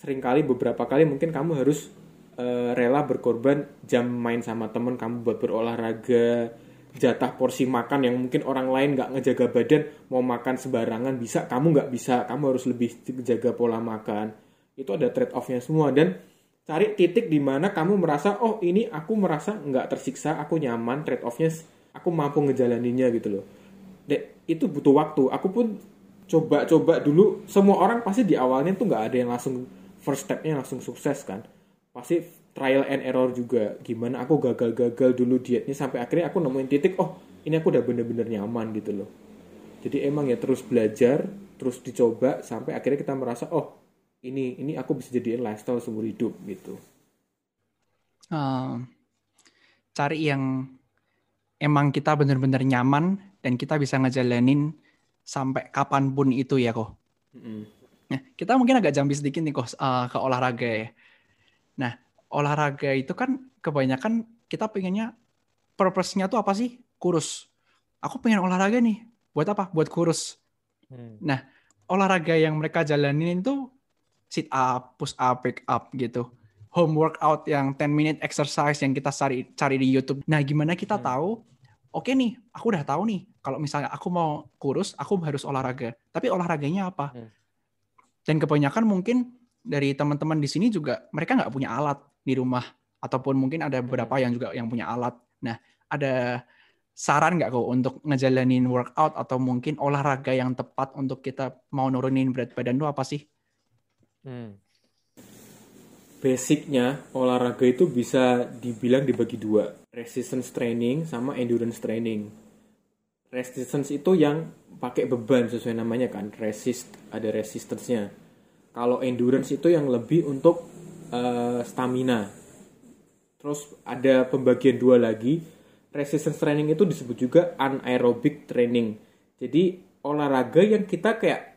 [SPEAKER 3] Seringkali beberapa kali mungkin kamu harus uh, rela berkorban jam main sama temen kamu buat berolahraga jatah porsi makan yang mungkin orang lain nggak ngejaga badan mau makan sembarangan bisa kamu nggak bisa. Kamu harus lebih jaga pola makan. Itu ada trade offnya semua. Dan cari titik di mana kamu merasa oh ini aku merasa nggak tersiksa aku nyaman trade offnya aku mampu ngejalaninnya gitu loh. Dek, itu butuh waktu. Aku pun coba-coba dulu. Semua orang pasti di awalnya tuh nggak ada yang langsung first stepnya langsung sukses kan. Pasti trial and error juga gimana aku gagal-gagal dulu dietnya sampai akhirnya aku nemuin titik oh ini aku udah bener-bener nyaman gitu loh jadi emang ya terus belajar terus dicoba sampai akhirnya kita merasa oh ini ini aku bisa jadiin lifestyle seumur hidup gitu.
[SPEAKER 4] Uh, cari yang emang kita benar-benar nyaman dan kita bisa ngejalanin sampai kapan pun itu ya kok. Mm-hmm. Nah, kita mungkin agak jambi sedikit nih kok uh, ke olahraga ya. Nah, olahraga itu kan kebanyakan kita pengennya purpose-nya tuh apa sih? Kurus. Aku pengen olahraga nih. Buat apa? Buat kurus. Hmm. Nah, olahraga yang mereka jalanin itu sit up, push up, pick up gitu. Home workout yang 10 minute exercise yang kita cari cari di YouTube. Nah, gimana kita hmm. tahu? Oke nih, aku udah tahu nih. Kalau misalnya aku mau kurus, aku harus olahraga. Tapi olahraganya apa? Hmm. Dan kebanyakan mungkin dari teman-teman di sini juga mereka nggak punya alat di rumah ataupun mungkin ada beberapa yang juga yang punya alat. Nah, ada saran nggak kok untuk ngejalanin workout atau mungkin olahraga yang tepat untuk kita mau nurunin berat badan itu apa sih?
[SPEAKER 3] Hmm. Basicnya olahraga itu bisa dibilang dibagi dua, resistance training sama endurance training. Resistance itu yang pakai beban sesuai namanya kan, resist ada resistance-nya. Kalau endurance itu yang lebih untuk uh, stamina. Terus ada pembagian dua lagi, resistance training itu disebut juga anaerobic training. Jadi olahraga yang kita kayak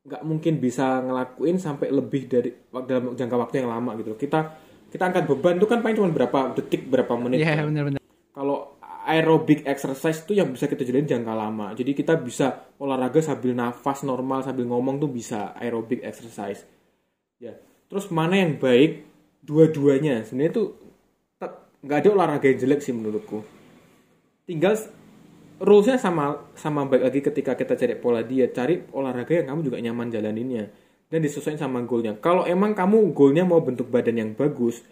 [SPEAKER 3] nggak mungkin bisa ngelakuin sampai lebih dari dalam jangka waktu yang lama gitu kita kita angkat beban itu kan paling cuma berapa detik berapa menit
[SPEAKER 4] yeah, kan? bener-bener.
[SPEAKER 3] kalau aerobic exercise itu yang bisa kita jadiin jangka lama jadi kita bisa olahraga sambil nafas normal sambil ngomong tuh bisa aerobic exercise ya terus mana yang baik? Dua-duanya. Sebenarnya tuh nggak ada olahraga yang jelek sih menurutku. Tinggal rulesnya sama sama baik lagi ketika kita cari pola diet cari olahraga yang kamu juga nyaman jalaninnya. Dan disesuaikan sama goalnya. Kalau emang kamu goalnya mau bentuk badan yang bagus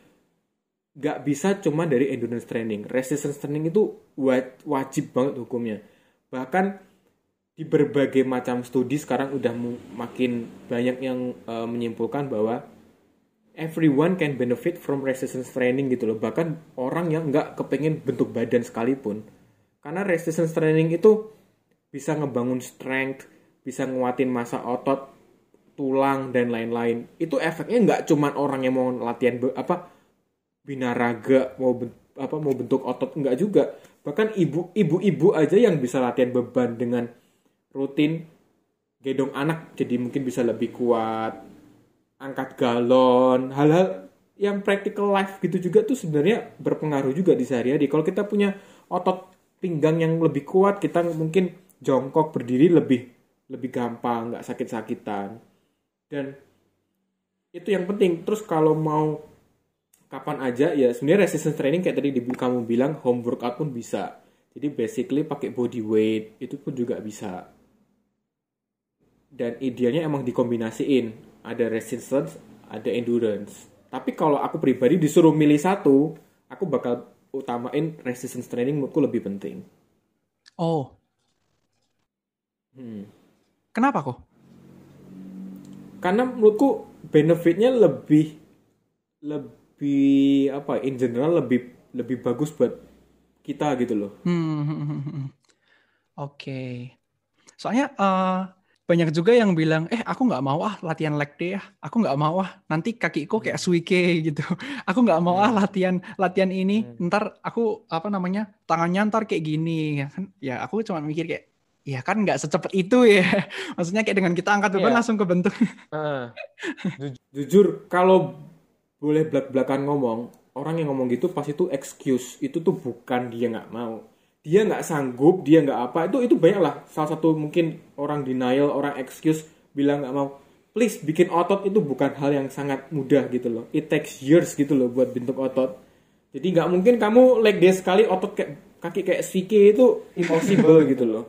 [SPEAKER 3] gak bisa cuma dari endurance training. Resistance training itu wajib banget hukumnya. Bahkan di berbagai macam studi sekarang udah makin banyak yang uh, menyimpulkan bahwa everyone can benefit from resistance training gitu loh bahkan orang yang nggak kepengen bentuk badan sekalipun karena resistance training itu bisa ngebangun strength, bisa nguatin masa otot, tulang dan lain-lain. Itu efeknya nggak cuma orang yang mau latihan apa binaraga mau apa mau bentuk otot nggak juga. Bahkan ibu ibu-ibu aja yang bisa latihan beban dengan rutin gedong anak jadi mungkin bisa lebih kuat angkat galon hal-hal yang practical life gitu juga tuh sebenarnya berpengaruh juga di sehari-hari. Kalau kita punya otot pinggang yang lebih kuat kita mungkin jongkok berdiri lebih lebih gampang nggak sakit-sakitan. Dan itu yang penting. Terus kalau mau kapan aja ya sebenarnya resistance training kayak tadi kamu bilang home workout pun bisa. Jadi basically pakai body weight itu pun juga bisa. Dan idealnya emang dikombinasiin ada resistance ada endurance tapi kalau aku pribadi disuruh milih satu aku bakal utamain resistance training menurutku lebih penting.
[SPEAKER 4] Oh. Hmm. Kenapa kok?
[SPEAKER 3] Karena menurutku benefitnya lebih lebih apa in general lebih lebih bagus buat kita gitu loh.
[SPEAKER 4] Hmm. hmm, hmm, hmm Oke. Okay. Soalnya uh, banyak juga yang bilang, eh aku nggak mau ah latihan leg day ya, aku nggak mau ah nanti kakiku kayak suike gitu, aku nggak mau ah latihan latihan ini, ntar aku apa namanya tangannya ntar kayak gini, ya kan? Ya aku cuma mikir kayak, ya kan nggak secepat itu ya, maksudnya kayak dengan kita angkat beban
[SPEAKER 3] Iya.
[SPEAKER 4] langsung kebentuk.
[SPEAKER 3] Ju- Jujur, kalau boleh belak-belakan ngomong, orang yang ngomong gitu pasti itu excuse. Itu tuh bukan dia nggak mau. Dia nggak sanggup, dia nggak apa. Itu itu banyak lah. Salah satu mungkin orang denial, orang excuse bilang nggak mau. Please, bikin otot itu bukan hal yang sangat mudah gitu loh. It takes years gitu loh buat bentuk otot. Jadi nggak mungkin kamu leg day sekali otot kayak kaki kayak Svike itu impossible gitu loh.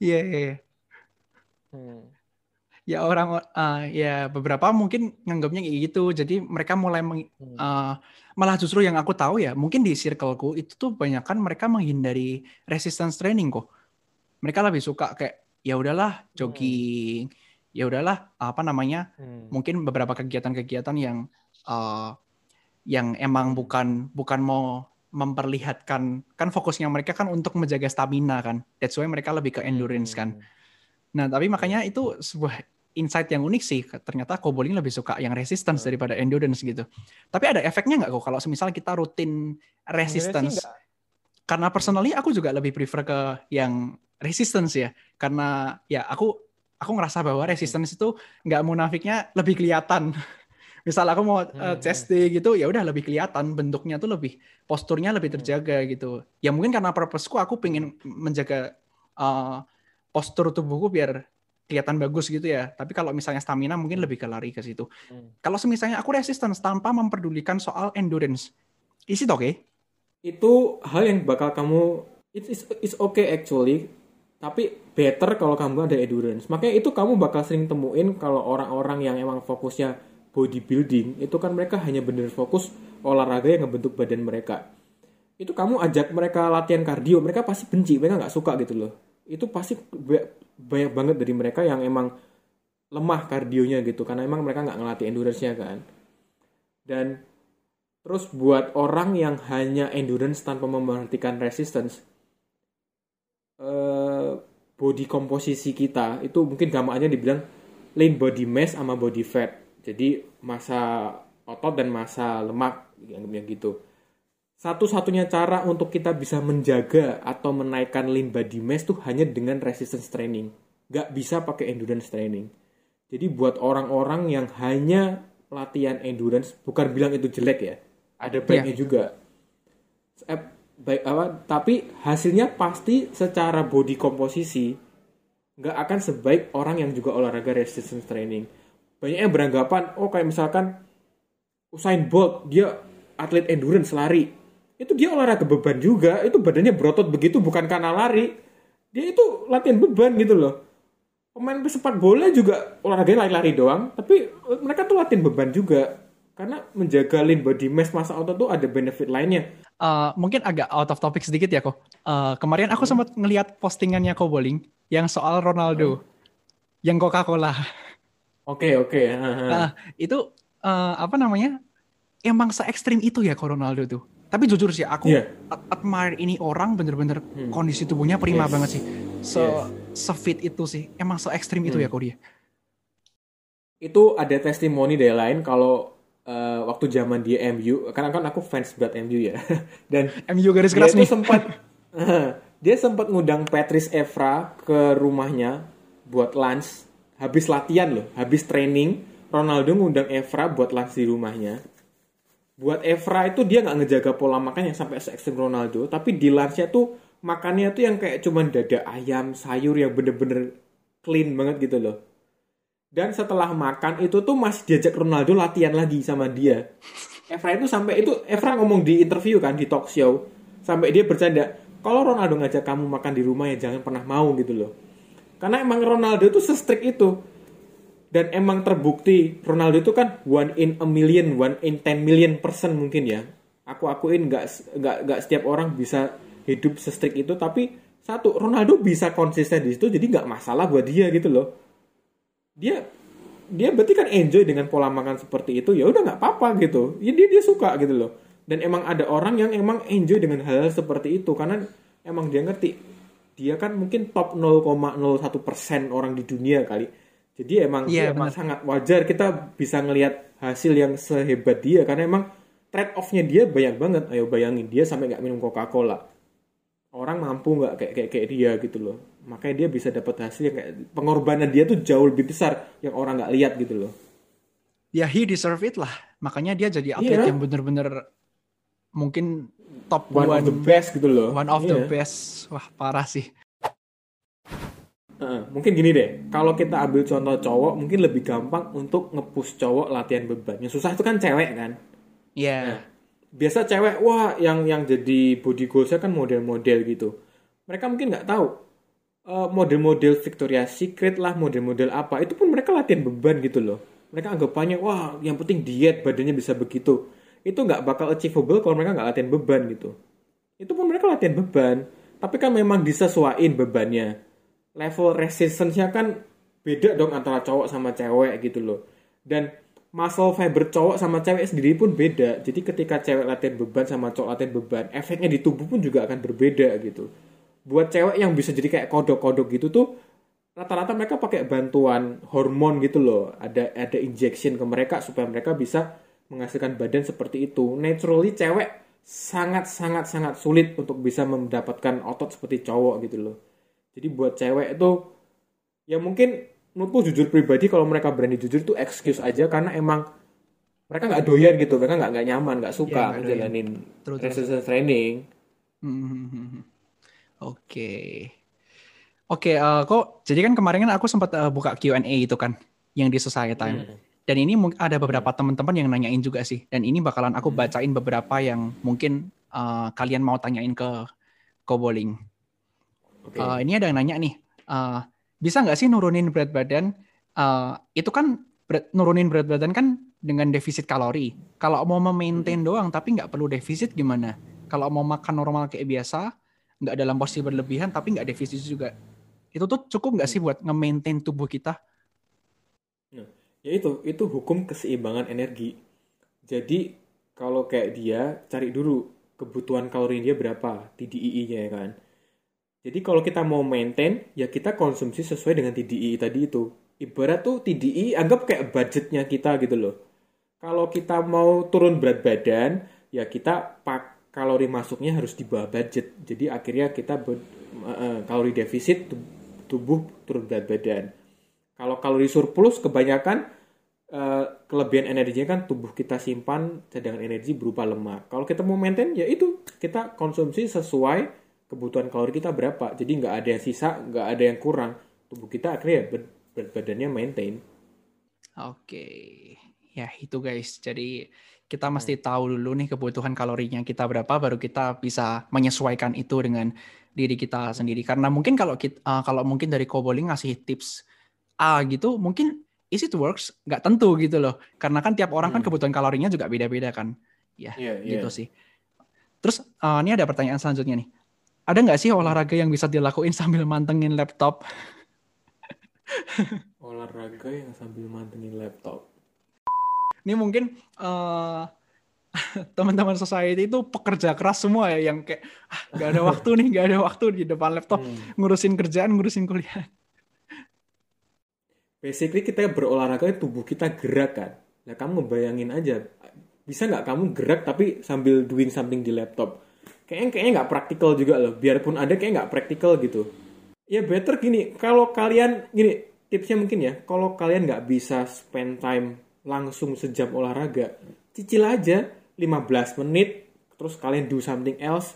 [SPEAKER 4] Iya, iya, iya. Ya orang eh, ya beberapa mungkin nganggapnya kayak gitu. Jadi mereka mulai meng- eh, malah justru yang aku tahu ya, mungkin di circleku itu tuh banyak kan mereka menghindari resistance training kok. Mereka lebih suka kayak ya udahlah jogging, ya udahlah apa namanya? Mungkin beberapa kegiatan-kegiatan yang eh, yang emang bukan bukan mau memperlihatkan kan fokusnya mereka kan untuk menjaga stamina kan. That's why mereka lebih ke endurance kan. Nah, tapi makanya itu sebuah insight yang unik sih. Ternyata Kobolin lebih suka yang resistance daripada endurance gitu. Tapi ada efeknya nggak kok kalau misalnya kita rutin resistance? Karena personally aku juga lebih prefer ke yang resistance ya. Karena ya aku aku ngerasa bahwa resistance itu nggak munafiknya lebih kelihatan. Misal aku mau uh, chest day gitu, ya udah lebih kelihatan bentuknya tuh lebih posturnya lebih terjaga gitu. Ya mungkin karena purposeku aku pengen menjaga uh, postur tubuhku biar kelihatan bagus gitu ya. Tapi kalau misalnya stamina mungkin lebih ke lari ke situ. Kalau misalnya aku resistance tanpa memperdulikan soal endurance, is it okay?
[SPEAKER 3] itu hal yang bakal kamu it's, it's, it's okay actually tapi better kalau kamu ada endurance makanya itu kamu bakal sering temuin kalau orang-orang yang emang fokusnya bodybuilding itu kan mereka hanya bener fokus olahraga yang ngebentuk badan mereka itu kamu ajak mereka latihan kardio mereka pasti benci mereka nggak suka gitu loh itu pasti ba- banyak banget dari mereka yang emang lemah kardionya gitu karena emang mereka nggak ngelatih endurance-nya kan. Dan terus buat orang yang hanya endurance tanpa memperhatikan resistance eh, body komposisi kita itu mungkin gambarnya dibilang lean body mass sama body fat. Jadi masa otot dan masa lemak yang gitu satu-satunya cara untuk kita bisa menjaga atau menaikkan lean body mass tuh hanya dengan resistance training. Nggak bisa pakai endurance training. Jadi buat orang-orang yang hanya latihan endurance bukan bilang itu jelek ya ada baiknya juga. Eh, baik apa tapi hasilnya pasti secara body komposisi nggak akan sebaik orang yang juga olahraga resistance training. Banyak yang beranggapan oh kayak misalkan Usain Bolt dia atlet endurance lari itu dia olahraga beban juga itu badannya berotot begitu bukan karena lari dia itu latihan beban gitu loh pemain sepak bola juga olahraganya lari-lari doang tapi mereka tuh latihan beban juga karena menjaga lean body mass masa otot tuh ada benefit lainnya
[SPEAKER 4] Uh, mungkin agak out of topic sedikit ya kok. Uh, kemarin aku sempat ngelihat postingannya Koboling yang soal Ronaldo, yang Coca-Cola.
[SPEAKER 3] oke oke haha.
[SPEAKER 4] Nah, itu uh, apa namanya? Emang se ekstrim itu ya kok Ronaldo tuh. Tapi jujur sih aku
[SPEAKER 3] Iya.
[SPEAKER 4] ad- admire ini orang bener-bener kondisi tubuhnya prima
[SPEAKER 3] Yes.
[SPEAKER 4] banget sih. Se
[SPEAKER 3] Yes.
[SPEAKER 4] se-fit itu sih. Emang se ekstrim itu ya kok dia.
[SPEAKER 3] itu ada testimoni dari lain kalau eh, waktu zaman dia MU karena kan aku fans berat MU ya dan
[SPEAKER 4] MU garis keras nih.
[SPEAKER 3] sempat dia sempat ngundang Patrice Evra ke rumahnya buat lunch habis latihan loh habis training Ronaldo ngundang Evra buat lunch di rumahnya buat Evra itu dia nggak ngejaga pola makan yang sampai se ekstrem Ronaldo tapi di lunchnya tuh makannya tuh yang kayak cuman dada ayam sayur yang bener-bener clean banget gitu loh. Dan setelah makan itu tuh masih diajak Ronaldo latihan lagi sama dia. Evra itu sampai itu Evra ngomong di interview kan di talk show sampai dia bercanda kalau Ronaldo ngajak kamu makan di rumah ya jangan pernah mau gitu loh. Karena emang Ronaldo itu se-strict itu dan emang terbukti Ronaldo itu kan one in a million one in ten million person mungkin ya. Aku akuin nggak nggak nggak setiap orang bisa hidup se-strict itu. Tapi satu Ronaldo bisa konsisten di situ jadi nggak masalah buat dia gitu loh. Dia dia berarti kan enjoy dengan pola makan seperti itu ya udah nggak apa-apa gitu. Ya dia dia suka gitu loh. Dan emang ada orang yang emang enjoy dengan hal, -hal seperti itu karena emang dia ngerti dia kan mungkin top 0,01 persen orang di dunia kali jadi emang
[SPEAKER 4] Iya,
[SPEAKER 3] emang sangat wajar kita bisa ngelihat hasil yang sehebat dia karena emang trade off-nya dia banyak banget ayo bayangin dia sampai nggak minum Coca-Cola orang mampu nggak kayak, kayak kayak dia gitu loh makanya dia bisa dapat hasil yang kayak pengorbanan dia tuh jauh lebih besar yang orang nggak lihat gitu loh
[SPEAKER 4] Ya he deserve it lah. Makanya dia jadi atlet
[SPEAKER 3] Iya.
[SPEAKER 4] yang bener-bener mungkin top
[SPEAKER 3] one,
[SPEAKER 4] one,
[SPEAKER 3] of the best gitu loh
[SPEAKER 4] one of the
[SPEAKER 3] Iya.
[SPEAKER 4] best. Wah parah sih.
[SPEAKER 3] Mungkin gini deh, kalau kita ambil contoh cowok, mungkin lebih gampang untuk nge-push cowok latihan beban. Yang susah itu kan cewek kan.
[SPEAKER 4] Iya.
[SPEAKER 3] Nah, biasa cewek, wah yang yang jadi body goalsnya kan model-model gitu. Mereka mungkin nggak tahu eh, model-model Victoria's Secret lah, model-model apa, itu pun mereka latihan beban gitu loh. Mereka anggapannya, wah yang penting diet badannya bisa begitu. Itu nggak bakal achievable kalau mereka nggak latihan beban gitu. Itu pun mereka latihan beban, tapi kan memang disesuaiin bebannya level resistance-nya kan beda dong antara cowok sama cewek gitu loh. Dan muscle fiber cowok sama cewek sendiri pun beda. Jadi ketika cewek latihan beban sama cowok latihan beban, efeknya di tubuh pun juga akan berbeda gitu. Buat cewek yang bisa jadi kayak kodok-kodok gitu tuh rata-rata mereka pakai bantuan hormon gitu loh. Ada ada injection ke mereka supaya mereka bisa menghasilkan badan seperti itu. Naturally cewek sangat sangat sangat sulit untuk bisa mendapatkan otot seperti cowok gitu loh. Jadi buat cewek itu ya mungkin menurutku jujur pribadi kalau mereka berani jujur itu excuse aja karena emang mereka nggak doyan gitu, mereka nggak nggak nyaman, nggak suka
[SPEAKER 4] True, true,
[SPEAKER 3] resistance training.
[SPEAKER 4] Hmm. Oke. Oke, eh, kok jadi kan kemarin kan aku sempat eh, buka Q&A itu kan yang di Society Time.
[SPEAKER 3] Hmm.
[SPEAKER 4] Dan ini ada beberapa teman-teman yang nanyain juga sih. Dan ini bakalan aku bacain beberapa yang mungkin eh, kalian mau tanyain ke Koboling.
[SPEAKER 3] Oke.
[SPEAKER 4] Eh, ini ada yang nanya nih, eh, bisa nggak sih nurunin berat badan? Eh, itu kan berat- nurunin berat badan kan dengan defisit kalori. Kalau mau memaintain doang tapi nggak perlu defisit gimana? Kalau mau makan normal kayak biasa, nggak dalam porsi berlebihan tapi nggak defisit juga. Itu tuh cukup nggak sih buat nge-maintain tubuh kita?
[SPEAKER 3] Ya itu, itu hukum keseimbangan energi. Jadi kalau kayak dia cari dulu kebutuhan kalori dia berapa, TDEE-nya ya kan. Jadi kalau kita mau maintain, ya kita konsumsi sesuai dengan TDEE tadi itu. Ibarat tuh TDEE anggap kayak budgetnya kita gitu loh. Kalau kita mau turun berat badan, ya kita pak kalori masuknya harus di bawah budget. Jadi akhirnya kita eh, kalori defisit tu- tubuh turun berat badan. Kalau kalori surplus kebanyakan eh, kelebihan energinya kan tubuh kita simpan cadangan energi berupa lemak. Kalau kita mau maintain ya itu kita konsumsi sesuai kebutuhan kalori kita berapa. Jadi nggak ada yang sisa, nggak ada yang kurang. Tubuh kita akhirnya ya ber- berat badannya maintain.
[SPEAKER 4] Oke, ya itu guys. Jadi kita mesti tahu dulu nih kebutuhan kalorinya kita berapa, baru kita bisa menyesuaikan itu dengan diri kita sendiri. Karena mungkin kalau kita, eh, kalau mungkin dari Koboling ngasih tips A gitu, mungkin is it works? Nggak tentu gitu loh. Karena kan tiap orang kan
[SPEAKER 3] Hmm.
[SPEAKER 4] kebutuhan kalorinya juga beda-beda kan. Ya,
[SPEAKER 3] Iya,
[SPEAKER 4] gitu sih. Terus eh, ini ada pertanyaan selanjutnya nih. Ada nggak sih olahraga yang bisa dilakuin sambil mantengin laptop?
[SPEAKER 3] Olahraga yang sambil mantengin laptop.
[SPEAKER 4] Ini mungkin eh teman-teman society itu pekerja keras semua ya yang kayak ah, ada waktu nih, nggak ada waktu di depan laptop
[SPEAKER 3] Hmm.
[SPEAKER 4] ngurusin kerjaan, ngurusin kuliah.
[SPEAKER 3] Basically kita berolahraga tubuh kita gerak kan. Nah kamu ngebayangin aja, bisa nggak kamu gerak tapi sambil doing something di laptop? Kayaknya kayaknya nggak praktikal juga loh. Biarpun ada kayak nggak praktikal gitu. Ya better gini, kalau kalian gini tipsnya mungkin ya, kalau kalian nggak bisa spend time langsung sejam olahraga, cicil aja 15 menit, terus kalian do something else.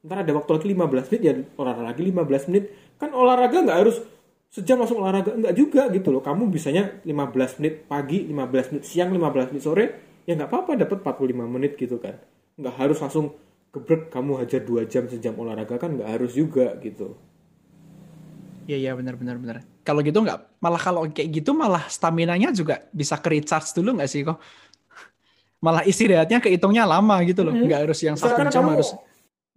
[SPEAKER 3] Ntar ada waktu lagi 15 menit ya olahraga lagi 15 menit. Kan olahraga nggak harus sejam langsung olahraga enggak juga gitu loh kamu bisanya 15 menit pagi 15 menit siang 15 menit sore ya nggak apa-apa dapat 45 menit gitu kan nggak harus langsung gebrek kamu hajar 2 jam sejam olahraga kan nggak harus juga gitu
[SPEAKER 4] Iya iya benar benar benar. Kalau gitu nggak malah kalau kayak gitu malah stamina-nya juga bisa ke recharge dulu nggak sih kok? Malah istirahatnya kehitungnya lama gitu loh, nggak harus yang satu jam harus.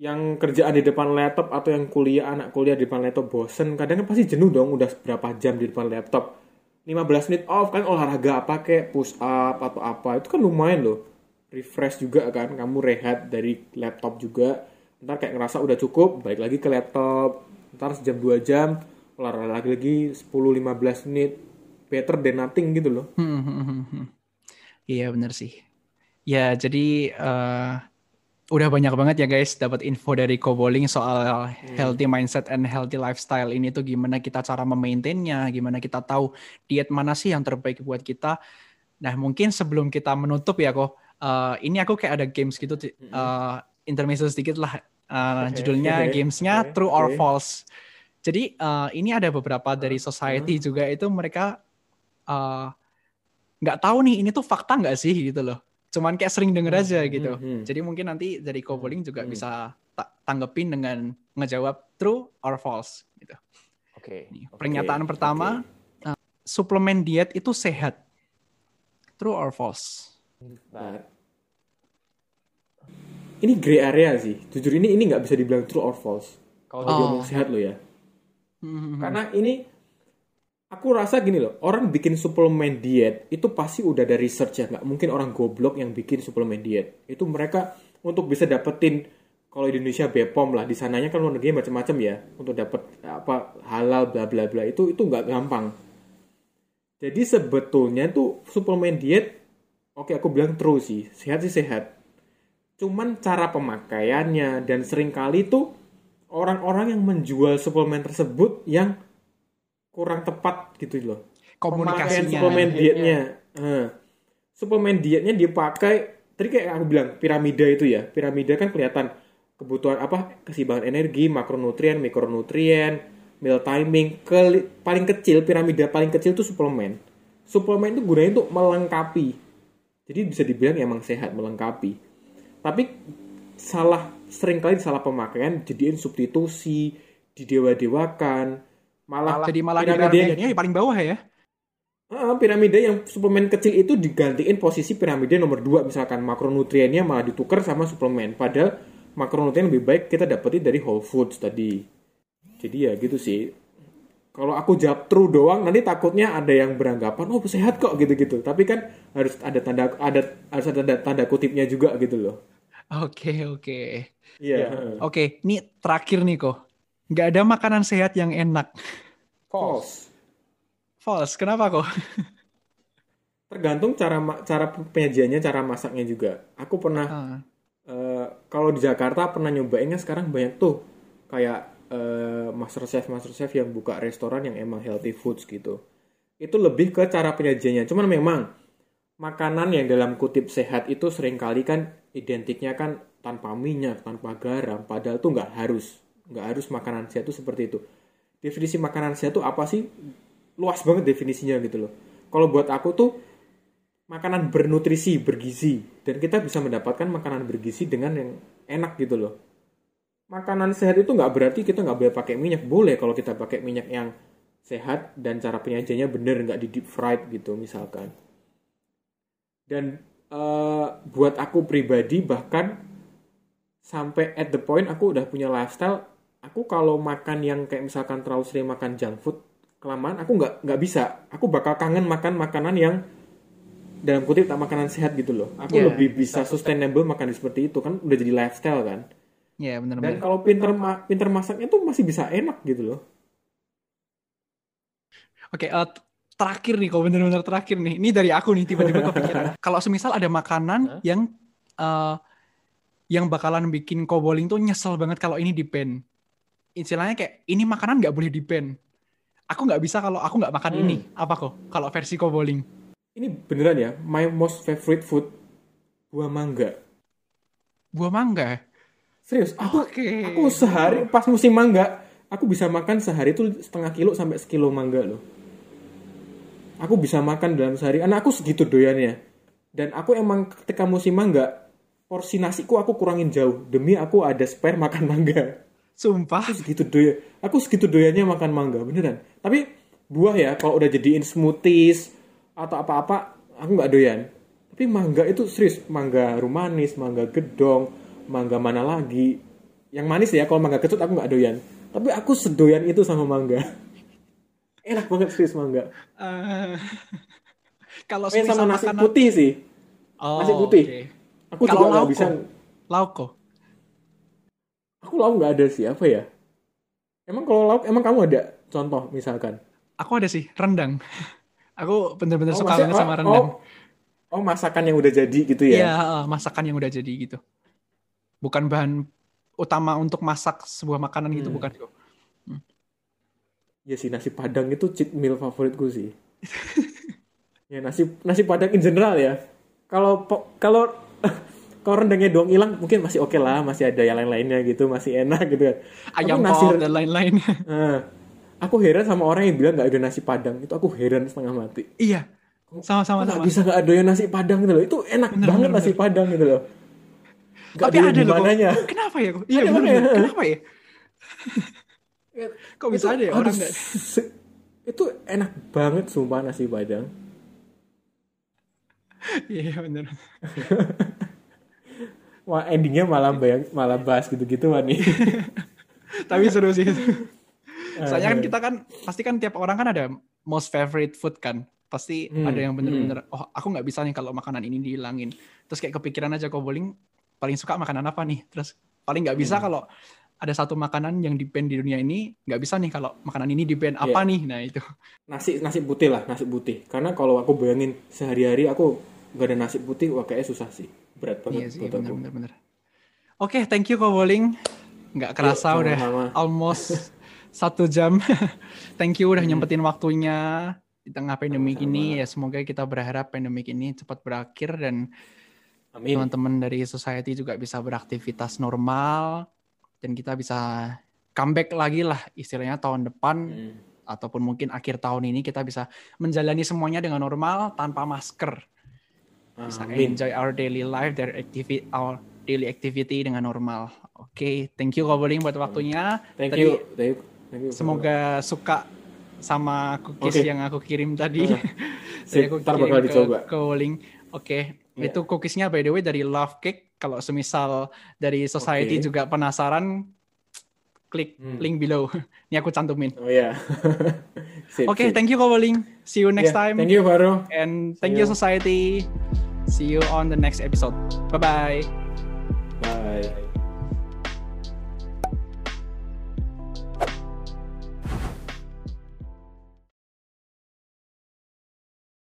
[SPEAKER 3] yang kerjaan di depan laptop atau yang kuliah anak kuliah di depan laptop bosen kadang kan pasti jenuh dong udah berapa jam di depan laptop 15 menit off kan olahraga apa kayak push up atau apa itu kan lumayan loh refresh juga kan kamu rehat dari laptop juga ntar kayak ngerasa udah cukup balik lagi ke laptop ntar sejam dua jam olahraga lagi lagi 10-15 menit better than nothing gitu loh
[SPEAKER 4] Hmm, hmm, hmm, hmm. Iya bener sih. Ya jadi eh, udah banyak banget ya guys dapat info dari Koboling soal healthy mindset and healthy lifestyle ini tuh gimana kita cara memaintainnya, gimana kita tahu diet mana sih yang terbaik buat kita. Nah mungkin sebelum kita menutup ya kok, eh, ini aku kayak ada games gitu, eh, intermezzo sedikit lah. Eh,
[SPEAKER 3] Oke,
[SPEAKER 4] judulnya
[SPEAKER 3] oke,
[SPEAKER 4] gamesnya
[SPEAKER 3] oke,
[SPEAKER 4] True or
[SPEAKER 3] oke.
[SPEAKER 4] False. Jadi eh, ini ada beberapa dari society juga itu mereka nggak tahu nih ini tuh fakta nggak sih gitu loh. Cuman kayak sering denger aja gitu.
[SPEAKER 3] hmm, hmm.
[SPEAKER 4] Jadi mungkin nanti dari Koboling juga
[SPEAKER 3] Hmm.
[SPEAKER 4] bisa ta- tanggepin dengan ngejawab true or false gitu.
[SPEAKER 3] oke
[SPEAKER 4] Nih,
[SPEAKER 3] oke,
[SPEAKER 4] pernyataan pertama, uh, suplemen diet itu sehat. True or false?
[SPEAKER 3] Nah, ini gray area sih. Jujur ini ini nggak bisa dibilang true or false. Kalau
[SPEAKER 4] Oh.
[SPEAKER 3] ngomong sehat lo ya.
[SPEAKER 4] Hmm,
[SPEAKER 3] Karena ini aku rasa gini loh, orang bikin suplemen diet itu pasti udah ada research ya, nggak mungkin orang goblok yang bikin suplemen diet. Itu mereka untuk bisa dapetin kalau di Indonesia BPOM lah, di sananya kan luar negeri macam-macam ya, untuk dapet apa halal bla bla bla. Itu itu nggak gampang. Jadi sebetulnya tuh suplemen diet, oke aku bilang true sih, sehat sih sehat. Cuman cara pemakaiannya dan sering kali tuh orang-orang yang menjual suplemen tersebut yang kurang tepat gitu loh. Pemakaian
[SPEAKER 4] Komunikasinya.
[SPEAKER 3] suplemen dietnya. Eh, suplemen dietnya dipakai tadi kayak aku bilang piramida itu ya. Piramida kan kelihatan kebutuhan apa keseimbangan energi, makronutrien, mikronutrien, meal timing. Ke, paling kecil piramida paling kecil itu suplemen. Suplemen itu gunanya untuk melengkapi. Jadi bisa dibilang emang sehat melengkapi. Tapi salah sering kali salah pemakaian jadiin substitusi, didewa-dewakan, malah
[SPEAKER 4] Jadi malah di
[SPEAKER 3] piramida yang-
[SPEAKER 4] piramidanya di paling bawah ya.
[SPEAKER 3] Piramida yang suplemen kecil itu digantiin posisi piramida nomor 2 misalkan makronutriennya malah ditukar sama suplemen. Padahal makronutrien lebih baik kita dapetin dari whole foods tadi. Jadi ya gitu sih. Kalau aku jawab true doang nanti takutnya ada yang beranggapan oh sehat kok gitu-gitu. Tapi kan harus ada tanda ada harus ada tanda, tanda kutipnya juga gitu loh
[SPEAKER 4] Oke, oke.
[SPEAKER 3] iya
[SPEAKER 4] Oke, ini terakhir nih kok. Nggak ada makanan sehat yang enak.
[SPEAKER 3] false
[SPEAKER 4] False. Kenapa kok?
[SPEAKER 3] tergantung cara cara penyajiannya cara masaknya juga aku pernah
[SPEAKER 4] Ah,
[SPEAKER 3] Eh, kalau di Jakarta pernah nyobain kan sekarang banyak tuh kayak eh, master chef master chef yang buka restoran yang emang healthy foods gitu itu lebih ke cara penyajiannya cuman memang makanan yang dalam kutip sehat itu sering kali kan identiknya kan tanpa minyak tanpa garam padahal tuh nggak harus. Nggak harus makanan sehat itu seperti itu. Definisi makanan sehat itu apa sih? Luas banget definisinya gitu loh. Kalau buat aku tuh makanan bernutrisi, bergizi, dan kita bisa mendapatkan makanan bergizi dengan yang enak gitu loh. Makanan sehat itu nggak berarti kita nggak boleh pakai minyak, boleh kalau kita pakai minyak yang sehat dan cara penyajiannya bener nggak di deep fried gitu misalkan. Dan eh, buat aku pribadi bahkan sampai at the point aku udah punya lifestyle, aku kalau makan yang kayak misalkan terlalu sering makan junk food kelamaan aku nggak nggak bisa, aku bakal kangen makan makanan yang dalam kutip tak makanan sehat gitu loh. Aku
[SPEAKER 4] Iya,
[SPEAKER 3] lebih bisa sustainable makan seperti itu kan udah jadi lifestyle kan.
[SPEAKER 4] ya
[SPEAKER 3] Dan
[SPEAKER 4] benar-benar.
[SPEAKER 3] kalau pinter ma- pinter masaknya tuh masih bisa enak gitu loh.
[SPEAKER 4] Oke, eh, t- terakhir nih, kok bener-bener terakhir nih. Ini dari aku nih tiba-tiba kepikiran. Kalau semisal ada makanan yang eh, yang bakalan bikin koboling tuh nyesel banget kalau ini di ban. Istilahnya kayak ini makanan nggak boleh di ban. Aku nggak bisa kalau aku nggak makan
[SPEAKER 3] Hmm.
[SPEAKER 4] ini. Apa kok? Kalau versi koboling.
[SPEAKER 3] Ini beneran ya, my most favorite food buah mangga.
[SPEAKER 4] Buah mangga.
[SPEAKER 3] Serius, aku
[SPEAKER 4] Oke.
[SPEAKER 3] aku sehari pas musim mangga, aku bisa makan sehari tuh setengah kilo sampai sekilo mangga loh. Aku bisa makan dalam sehari. Anak aku segitu doyannya. Dan aku emang ketika musim mangga, porsi nasiku aku kurangin jauh demi aku ada spare makan mangga.
[SPEAKER 4] Sumpah.
[SPEAKER 3] Aku segitu doya, aku segitu doyannya makan mangga beneran. Tapi buah ya kalau udah jadiin smoothies atau apa-apa aku nggak doyan. Tapi mangga itu serius, mangga rumanis, mangga gedong, mangga mana lagi. Yang manis ya kalau mangga kecut aku nggak doyan. Tapi aku sedoyan itu sama mangga. Enak banget serius mangga.
[SPEAKER 4] Eh, kalau
[SPEAKER 3] Eh sama nasi
[SPEAKER 4] makanan-
[SPEAKER 3] putih sih.
[SPEAKER 4] Oh,
[SPEAKER 3] nasi putih.
[SPEAKER 4] oke.
[SPEAKER 3] Aku
[SPEAKER 4] Kalau
[SPEAKER 3] juga nggak bisa.
[SPEAKER 4] Lauk kok.
[SPEAKER 3] Aku lauk nggak ada sih apa ya? Emang kalau lauk, emang kamu ada contoh misalkan?
[SPEAKER 4] Aku ada sih rendang. Aku bener-bener suka
[SPEAKER 3] maksudnya-
[SPEAKER 4] banget sama
[SPEAKER 3] oh,
[SPEAKER 4] rendang.
[SPEAKER 3] Oh, oh, masakan yang udah jadi gitu
[SPEAKER 4] Iya,
[SPEAKER 3] ya?
[SPEAKER 4] eh, masakan yang udah jadi gitu. Bukan bahan utama untuk masak sebuah makanan gitu,
[SPEAKER 3] Hmm.
[SPEAKER 4] bukan kok.
[SPEAKER 3] Iya sih nasi padang itu cheat meal favoritku sih. ya nasi nasi padang in general ya. Kalau kalau kalau rendangnya doang hilang mungkin masih oke lah, masih ada yang lain-lainnya gitu, masih enak gitu kan.
[SPEAKER 4] Ayam
[SPEAKER 3] Tapi nasi
[SPEAKER 4] dan lain-lain.
[SPEAKER 3] Nah, aku heran sama orang yang bilang nggak ada nasi padang. Itu aku heran setengah mati.
[SPEAKER 4] iya. Sama-sama
[SPEAKER 3] Nggak bisa nggak ada yang nasi padang gitu loh. Itu enak
[SPEAKER 4] Bener,
[SPEAKER 3] banget
[SPEAKER 4] bener,
[SPEAKER 3] nasi padang gitu loh. Nggak
[SPEAKER 4] Tapi
[SPEAKER 3] ada
[SPEAKER 4] ada loh. kok. Kenapa ya? kok? Iya,
[SPEAKER 3] Ada
[SPEAKER 4] bener, bener. Kenapa ya? Kok bisa
[SPEAKER 3] Itu-
[SPEAKER 4] ada ya orang
[SPEAKER 3] se- Itu enak banget sumpah nasi padang.
[SPEAKER 4] Iya, bener.
[SPEAKER 3] Wah endingnya malah bayang malah bahas gitu-gitu nih.
[SPEAKER 4] Tapi seru sih.
[SPEAKER 3] Eh,
[SPEAKER 4] Soalnya kan kita kan pasti kan tiap orang kan ada most favorite food kan. Pasti
[SPEAKER 3] Hmm,
[SPEAKER 4] ada yang bener-bener oh aku nggak bisa nih kalau makanan ini dihilangin. Terus kayak kepikiran aja kok bowling paling suka makanan apa nih? Terus paling nggak
[SPEAKER 3] Hmm.
[SPEAKER 4] bisa kalau ada satu makanan yang di ban di dunia ini nggak bisa nih kalau makanan ini di ban apa
[SPEAKER 3] Iya.
[SPEAKER 4] nih? Nah itu.
[SPEAKER 3] nasi nasi putih lah nasi putih. Karena kalau aku bayangin sehari-hari aku gak ada nasi putih wah kayaknya susah sih. Berat
[SPEAKER 4] Iya
[SPEAKER 3] banget
[SPEAKER 4] sih
[SPEAKER 3] buat aku.
[SPEAKER 4] bener-bener. bener. Oke, thank you kok bowling. Nggak kerasa
[SPEAKER 3] Yuk,
[SPEAKER 4] udah almost satu jam. thank you udah
[SPEAKER 3] Hmm.
[SPEAKER 4] nyempetin waktunya di tengah pandemi ini. Ya semoga kita berharap pandemi ini cepat berakhir dan
[SPEAKER 3] Amin.
[SPEAKER 4] teman-teman dari society juga bisa beraktivitas normal dan kita bisa comeback lagi lah istilahnya tahun depan
[SPEAKER 3] Hmm.
[SPEAKER 4] ataupun mungkin akhir tahun ini kita bisa menjalani semuanya dengan normal tanpa masker bisa
[SPEAKER 3] Amin.
[SPEAKER 4] enjoy our daily life, their activity, our daily activity dengan normal. Oke, thank you Koboling buat waktunya.
[SPEAKER 3] Thank
[SPEAKER 4] Tadi
[SPEAKER 3] you. Thank you. Thank you.
[SPEAKER 4] Semoga suka sama cookies
[SPEAKER 3] Oke.
[SPEAKER 4] yang aku kirim tadi. Tadi
[SPEAKER 3] sip,
[SPEAKER 4] aku kirim
[SPEAKER 3] bakal
[SPEAKER 4] ke
[SPEAKER 3] dicoba.
[SPEAKER 4] Koboling. Oke,
[SPEAKER 3] Iya.
[SPEAKER 4] itu cookiesnya by the way dari Love Cake. Kalau semisal dari Society
[SPEAKER 3] Oke.
[SPEAKER 4] juga penasaran, klik
[SPEAKER 3] Hmm.
[SPEAKER 4] link below. Ini aku cantumin.
[SPEAKER 3] Oh ya. Sip,
[SPEAKER 4] Oke,
[SPEAKER 3] sip.
[SPEAKER 4] thank you Koboling. See you next
[SPEAKER 3] Yeah,
[SPEAKER 4] time.
[SPEAKER 3] Thank you Faro.
[SPEAKER 4] And
[SPEAKER 3] See
[SPEAKER 4] thank you
[SPEAKER 3] you.
[SPEAKER 4] Society. See you on the next episode. Bye-bye.
[SPEAKER 3] Bye.